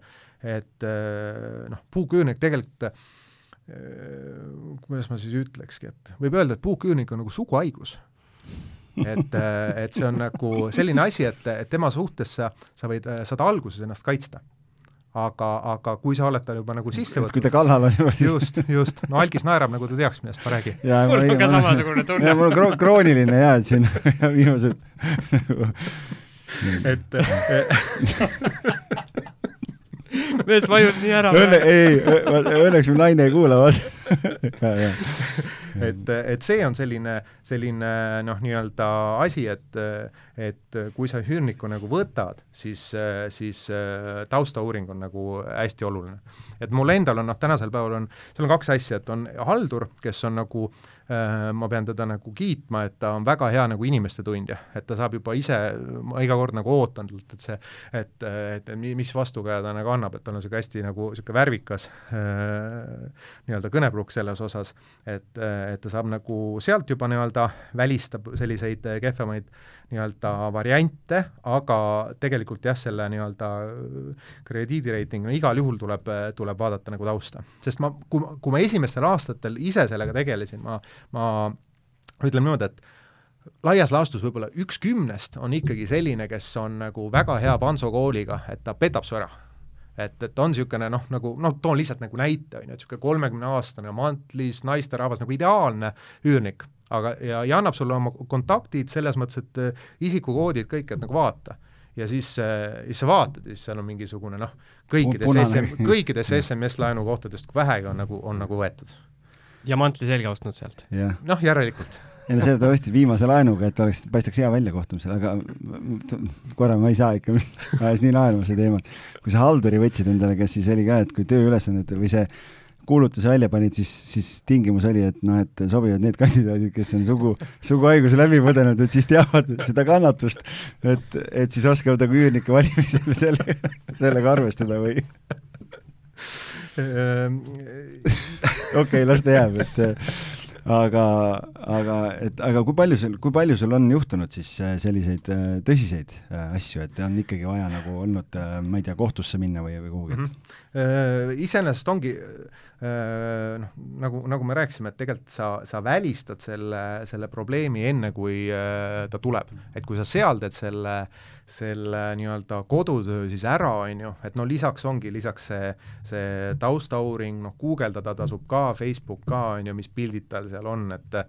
et äh, noh, puuküürnik tegelikult äh, kuidas ma siis ütlekski, et võib öelda, et puuküürnik on nagu suguhaigus. et, et see on nagu selline asi, et, et tema suhtes sa, sa võid, saad alguses ennast kaitsta aga, aga kui sa oled ta juba nagu sisse võtnud. kui ta kallal on juba siis. just, just, no Algis naerab, nagu ta teaks, millest ma räägin. mul on ka samasugune tunne. mul on kro krooniline et siin viimased et mees vajub nii ära. Õnne, ei, õnneks mu naine ei kuula, vaata et, et see on selline, selline noh, nii-öelda asi, et, et kui sa üürniku nagu võtad, siis, siis taustauuring on nagu hästi oluline. et mul endal on noh, tänasel päeval on, seal on kaks asja, et on haldur, kes on nagu äh, Äh, ma pean teda nagu kiitma, et ta on väga hea nagu inimeste tundja, et ta saab juba ise, ma iga kord nagu ootan talt, et see, et, et mis vastukäe ta nagu annab, et tal on niisugune hästi nagu niisugune värvikas äh, nii-öelda kõnepruuk selles osas, et, et ta saab nagu sealt juba nii-öelda välistab selliseid kehvemaid nii-öelda variante, aga tegelikult jah, selle nii-öelda krediidireitingu igal juhul tuleb, tuleb vaadata nagu tausta. sest ma, kui, kui ma esimestel aastatel ise sellega tegelesin, ma, ma ütlen niimoodi, et laias laastus võib-olla üks kümnest on ikkagi selline, kes on nagu väga hea Panso kooliga, et ta petab su ära et, et on niisugune noh, nagu noh, toon lihtsalt nagu näite, on ju, et niisugune kolmekümneaastane mantlis naisterahvas nagu ideaalne üürnik aga, ja, ja annab sulle oma kontaktid selles mõttes, et äh, isikukoodid kõik, et nagu vaata. ja siis, siis sa vaatad ja siis seal on mingisugune noh, kõikides. SM, kõikides SMS laenukohtadest, kui vähegi on nagu, on nagu võetud. Ja mantli selga ostnud sealt. jah, noh, järelikult ei no seda ta ostis viimase laenuga, et oleks, paistaks hea välja kohtumisel, aga korra ma ei saa ikka, ajas nii naerma see teema. kui sa halduri võtsid endale, kes siis oli ka, et kui tööülesanded või see kuulutuse välja panid, siis, siis tingimus oli, et noh, et sobivad need kandidaadid, kes on sugu, suguhaiguse läbi põdenud, et siis teavad seda kannatust, et, et siis oskavad nagu üürnike valimisel selle, sellega arvestada või? okei okay,, las ta jääb, et aga, aga, et aga kui palju sul, kui palju sul on juhtunud siis äh, selliseid äh, tõsiseid äh, asju, et on ikkagi vaja nagu olnud, ma ei tea, kohtusse minna või, või kuhugi mm? -hmm. Iseenesest ongi noh, nagu, nagu me rääkisime, et tegelikult sa, sa välistad selle, selle probleemi enne, kui ta tuleb. et kui sa seal teed selle selle nii-öelda kodutöö siis ära, on ju, et no lisaks ongi, lisaks see, see taustauuring, noh, guugeldada tasub ka, Facebook ka, on ju, mis pildid tal seal on, et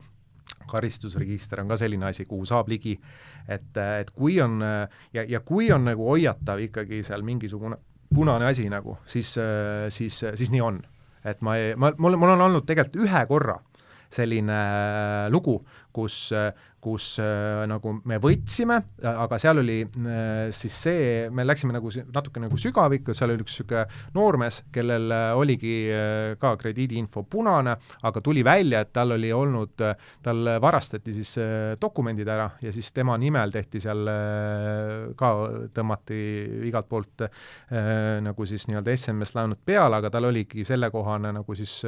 karistusregister on ka selline asi, kuhu saab ligi, et, et kui on ja, ja kui on nagu hoiatav ikkagi seal mingisugune punane asi nagu, siis, siis, siis nii on. Et ma ei, ma, mul, mul on olnud tegelikult ühe korra selline lugu, kus, kus äh, nagu me võtsime, aga seal oli äh, siis see, me läksime nagu natuke nagu sügavikku, seal oli üks niisugune noormees, kellel äh, oligi ka krediidiinfo punane, aga tuli välja, et tal oli olnud, tal varastati siis dokumendid ära ja siis tema nimel tehti seal ka, tõmmati igalt poolt nagu siis nii-öelda SMS-laenud peale, aga tal oligi sellekohane nagu siis,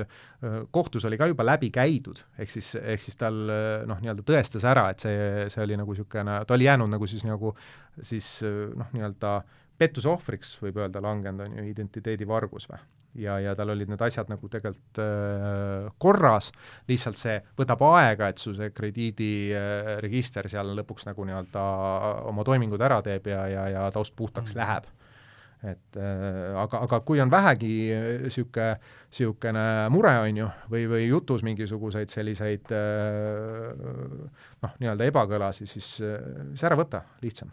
kohtus oli ka juba läbi käidud, ehk siis, ehk siis tal noh, nii-öelda tõestas ära, et see, see oli nagu niisugune, ta oli jäänud nagu siis nagu siis noh, nii-öelda pettuse ohvriks, võib öelda, langenud, on ju, identiteedivargus või. ja, ja tal olid need asjad nagu tegelikult äh, korras, lihtsalt see võtab aega, et su see krediidiregister äh, seal lõpuks nagu nii-öelda oma toimingud ära teeb ja, ja, ja taust puhtaks mm. läheb et äh, aga, aga kui on vähegi niisugune, äh, niisugune mure, on ju, või, või jutus mingisuguseid selliseid äh, noh, nii-öelda ebakõlasi, siis, siis ära võta, lihtsam.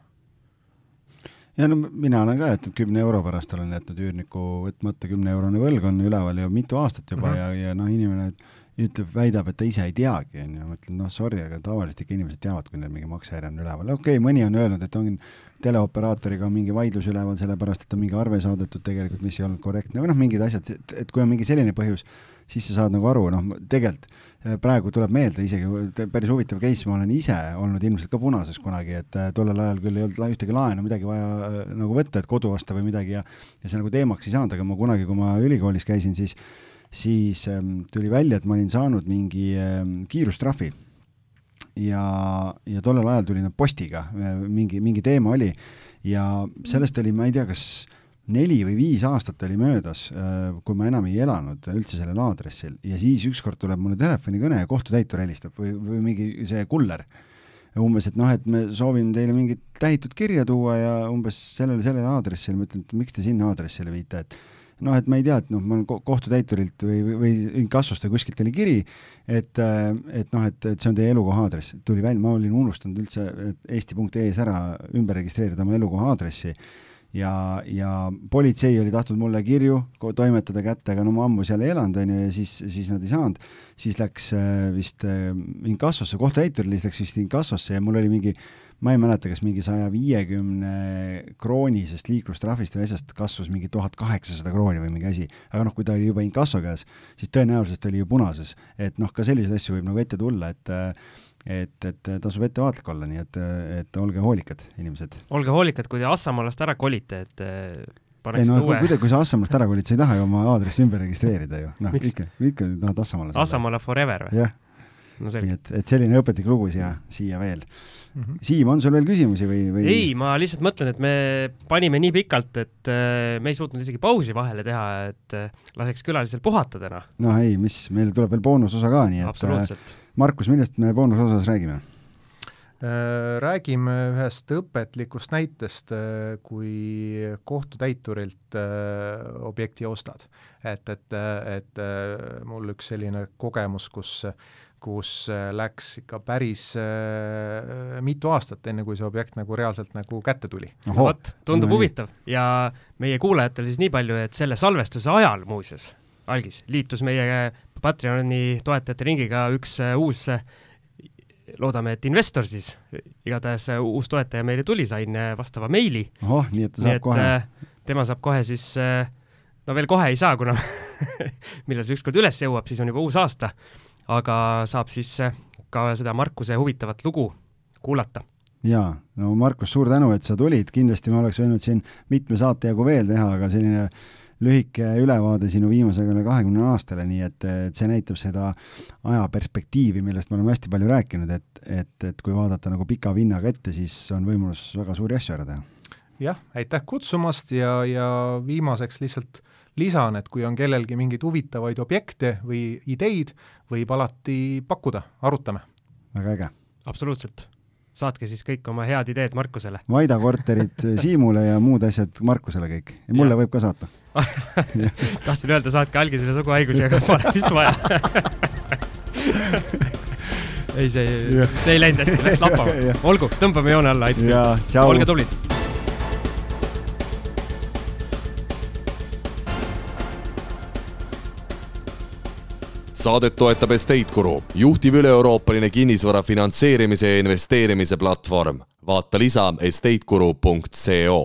ja no mina olen ka jätnud kümne euro pärast, olen jätnud üürniku võtmata, kümne eurone võlg on üleval ju mitu aastat juba mm -hmm. ja, ja noh, inimene ütleb, väidab, et ta ise ei teagi, on ju, ma ütlen, noh, sorry, aga tavaliselt ikka inimesed teavad, kui neil mingi maksehäire on üleval, okei okay,, mõni on öelnud, et on teleoperaatoriga on mingi vaidlus üleval, sellepärast et on mingi arve saadetud tegelikult, mis ei olnud korrektne või noh, mingid asjad, et kui on mingi selline põhjus, siis sa saad nagu aru, noh, tegelikult eh, praegu tuleb meelde isegi päris huvitav case, ma olen ise olnud ilmselt ka punases kunagi, et eh, tollel ajal küll ei olnud ühtegi laenu midagi vaja eh, nagu võtta, et kodu osta või midagi ja ja see nagu teemaks ei saanud, aga ma kunagi, kui ma ülikoolis käisin, siis siis ähm, tuli välja, et ma olin saanud mingi ähm, kiirustrahvi. Ja, ja tollel ajal tuli nad postiga, äh, mingi, mingi teema oli. Ja sellest oli, ma ei tea, kas neli või viis aastat oli möödas, äh, kui ma enam ei elanud üldse sellel aadressil. Ja siis ükskord tuleb mulle telefonikõne ja kohtutäitur helistab või, või mingi see kuller. umbes, et noh, et me soovime teile mingit tähitud kirja tuua ja umbes sellele, sellele aadressile, ma ütlen, et miks te sinna aadressile viite, et noh, et ma ei tea, et noh, ma olen kohtutäiturilt või, või, või inkassost või kuskilt oli kiri, et, äh, et noh, et, et see on teie elukoha aadress, tuli välja, ma olin unustanud üldse eesti.ee-s ära ümber registreerida oma elukoha aadressi ja, ja politsei oli tahtnud mulle kirju toimetada kätte, aga no ma ammu seal ei elanud, on ju, ja siis, siis nad ei saanud. siis läks äh, vist äh, inkassosse, kohtutäitur läks vist inkassosse ja mul oli mingi ma ei mäleta, kas mingi saja viiekümne kroonisest liiklustrahvist või asjast kasvas mingi tuhat kaheksasada krooni või mingi asi. aga noh, kui ta oli juba inkasso käes, siis tõenäoliselt oli ju punases. et noh, ka selliseid asju võib nagu ette tulla, et et, et tasub ettevaatlik olla, nii et, et olge hoolikad, inimesed. olge hoolikad, kui te Assamaalast ära kolite, et ei no uue... kui, kui sa Assamaalast ära kolid, sa ei taha ju oma aadressi ümber registreerida ju, noh ikka, ikka tahad Assamaale saada. Assamaale forever või? jah no,. nii et, et selline õpetlik lugu siia, siia veel mm. -hmm. Siim, on sul veel küsimusi või, või? ei, ma lihtsalt mõtlen, et me panime nii pikalt, et äh, me ei suutnud isegi pausi vahele teha, et äh, laseks külalisel puhata täna. no ei, mis, meil tuleb veel boonusosa ka, nii et äh, Markus, millest me boonusosas räägime? räägime ühest õpetlikust näitest, kui kohtutäiturilt objekti ostad. et, et, et mul üks selline kogemus, kus kus äh, läks ikka päris äh, mitu aastat, enne kui see objekt nagu reaalselt nagu kätte tuli. vot, tundub no, huvitav ja meie kuulajatele siis nii palju, et selle salvestuse ajal muuseas, algis, liitus meie Patreoni toetajate ringiga üks äh, uus äh, loodame, et investor siis, igatahes äh, uus toetaja meile tuli, sain vastava meili. ohoh, nii et ta saab et, kohe? tema saab kohe siis, no veel kohe ei saa, kuna millal see ükskord üles jõuab, siis on juba uus aasta, aga saab siis ka seda Markuse huvitavat lugu kuulata. Jaa, no Markus, suur tänu, et sa tulid, kindlasti me oleks võinud siin mitme saate jagu veel teha, aga selline lühike ülevaade sinu viimasele kahekümne aastale, nii et, et see näitab seda ajaperspektiivi, millest me oleme hästi palju rääkinud, et, et, et kui vaadata nagu pika vinnaga ette, siis on võimalus väga suuri asju ära teha. jah, aitäh kutsumast ja, ja viimaseks lihtsalt lisan, et kui on kellelgi mingeid huvitavaid objekte või ideid, võib alati pakkuda, arutame. väga äge. absoluutselt saatke siis kõik oma head ideed Markusele. Vaida korterid Siimule ja muud asjad Markusele kõik ja mulle ja. võib ka saata tahtsin öelda, saatke algisele suguhaigusi, aga pole vist vaja ei, see, see ei läinud hästi, läks lappama. olgu, tõmbame joone alla, aitab. olge tublid. Saadet toetab Estate Guru, juhtiv üle-euroopaline kinnisvara finantseerimise ja investeerimise platvorm. vaata lisa estateguru.co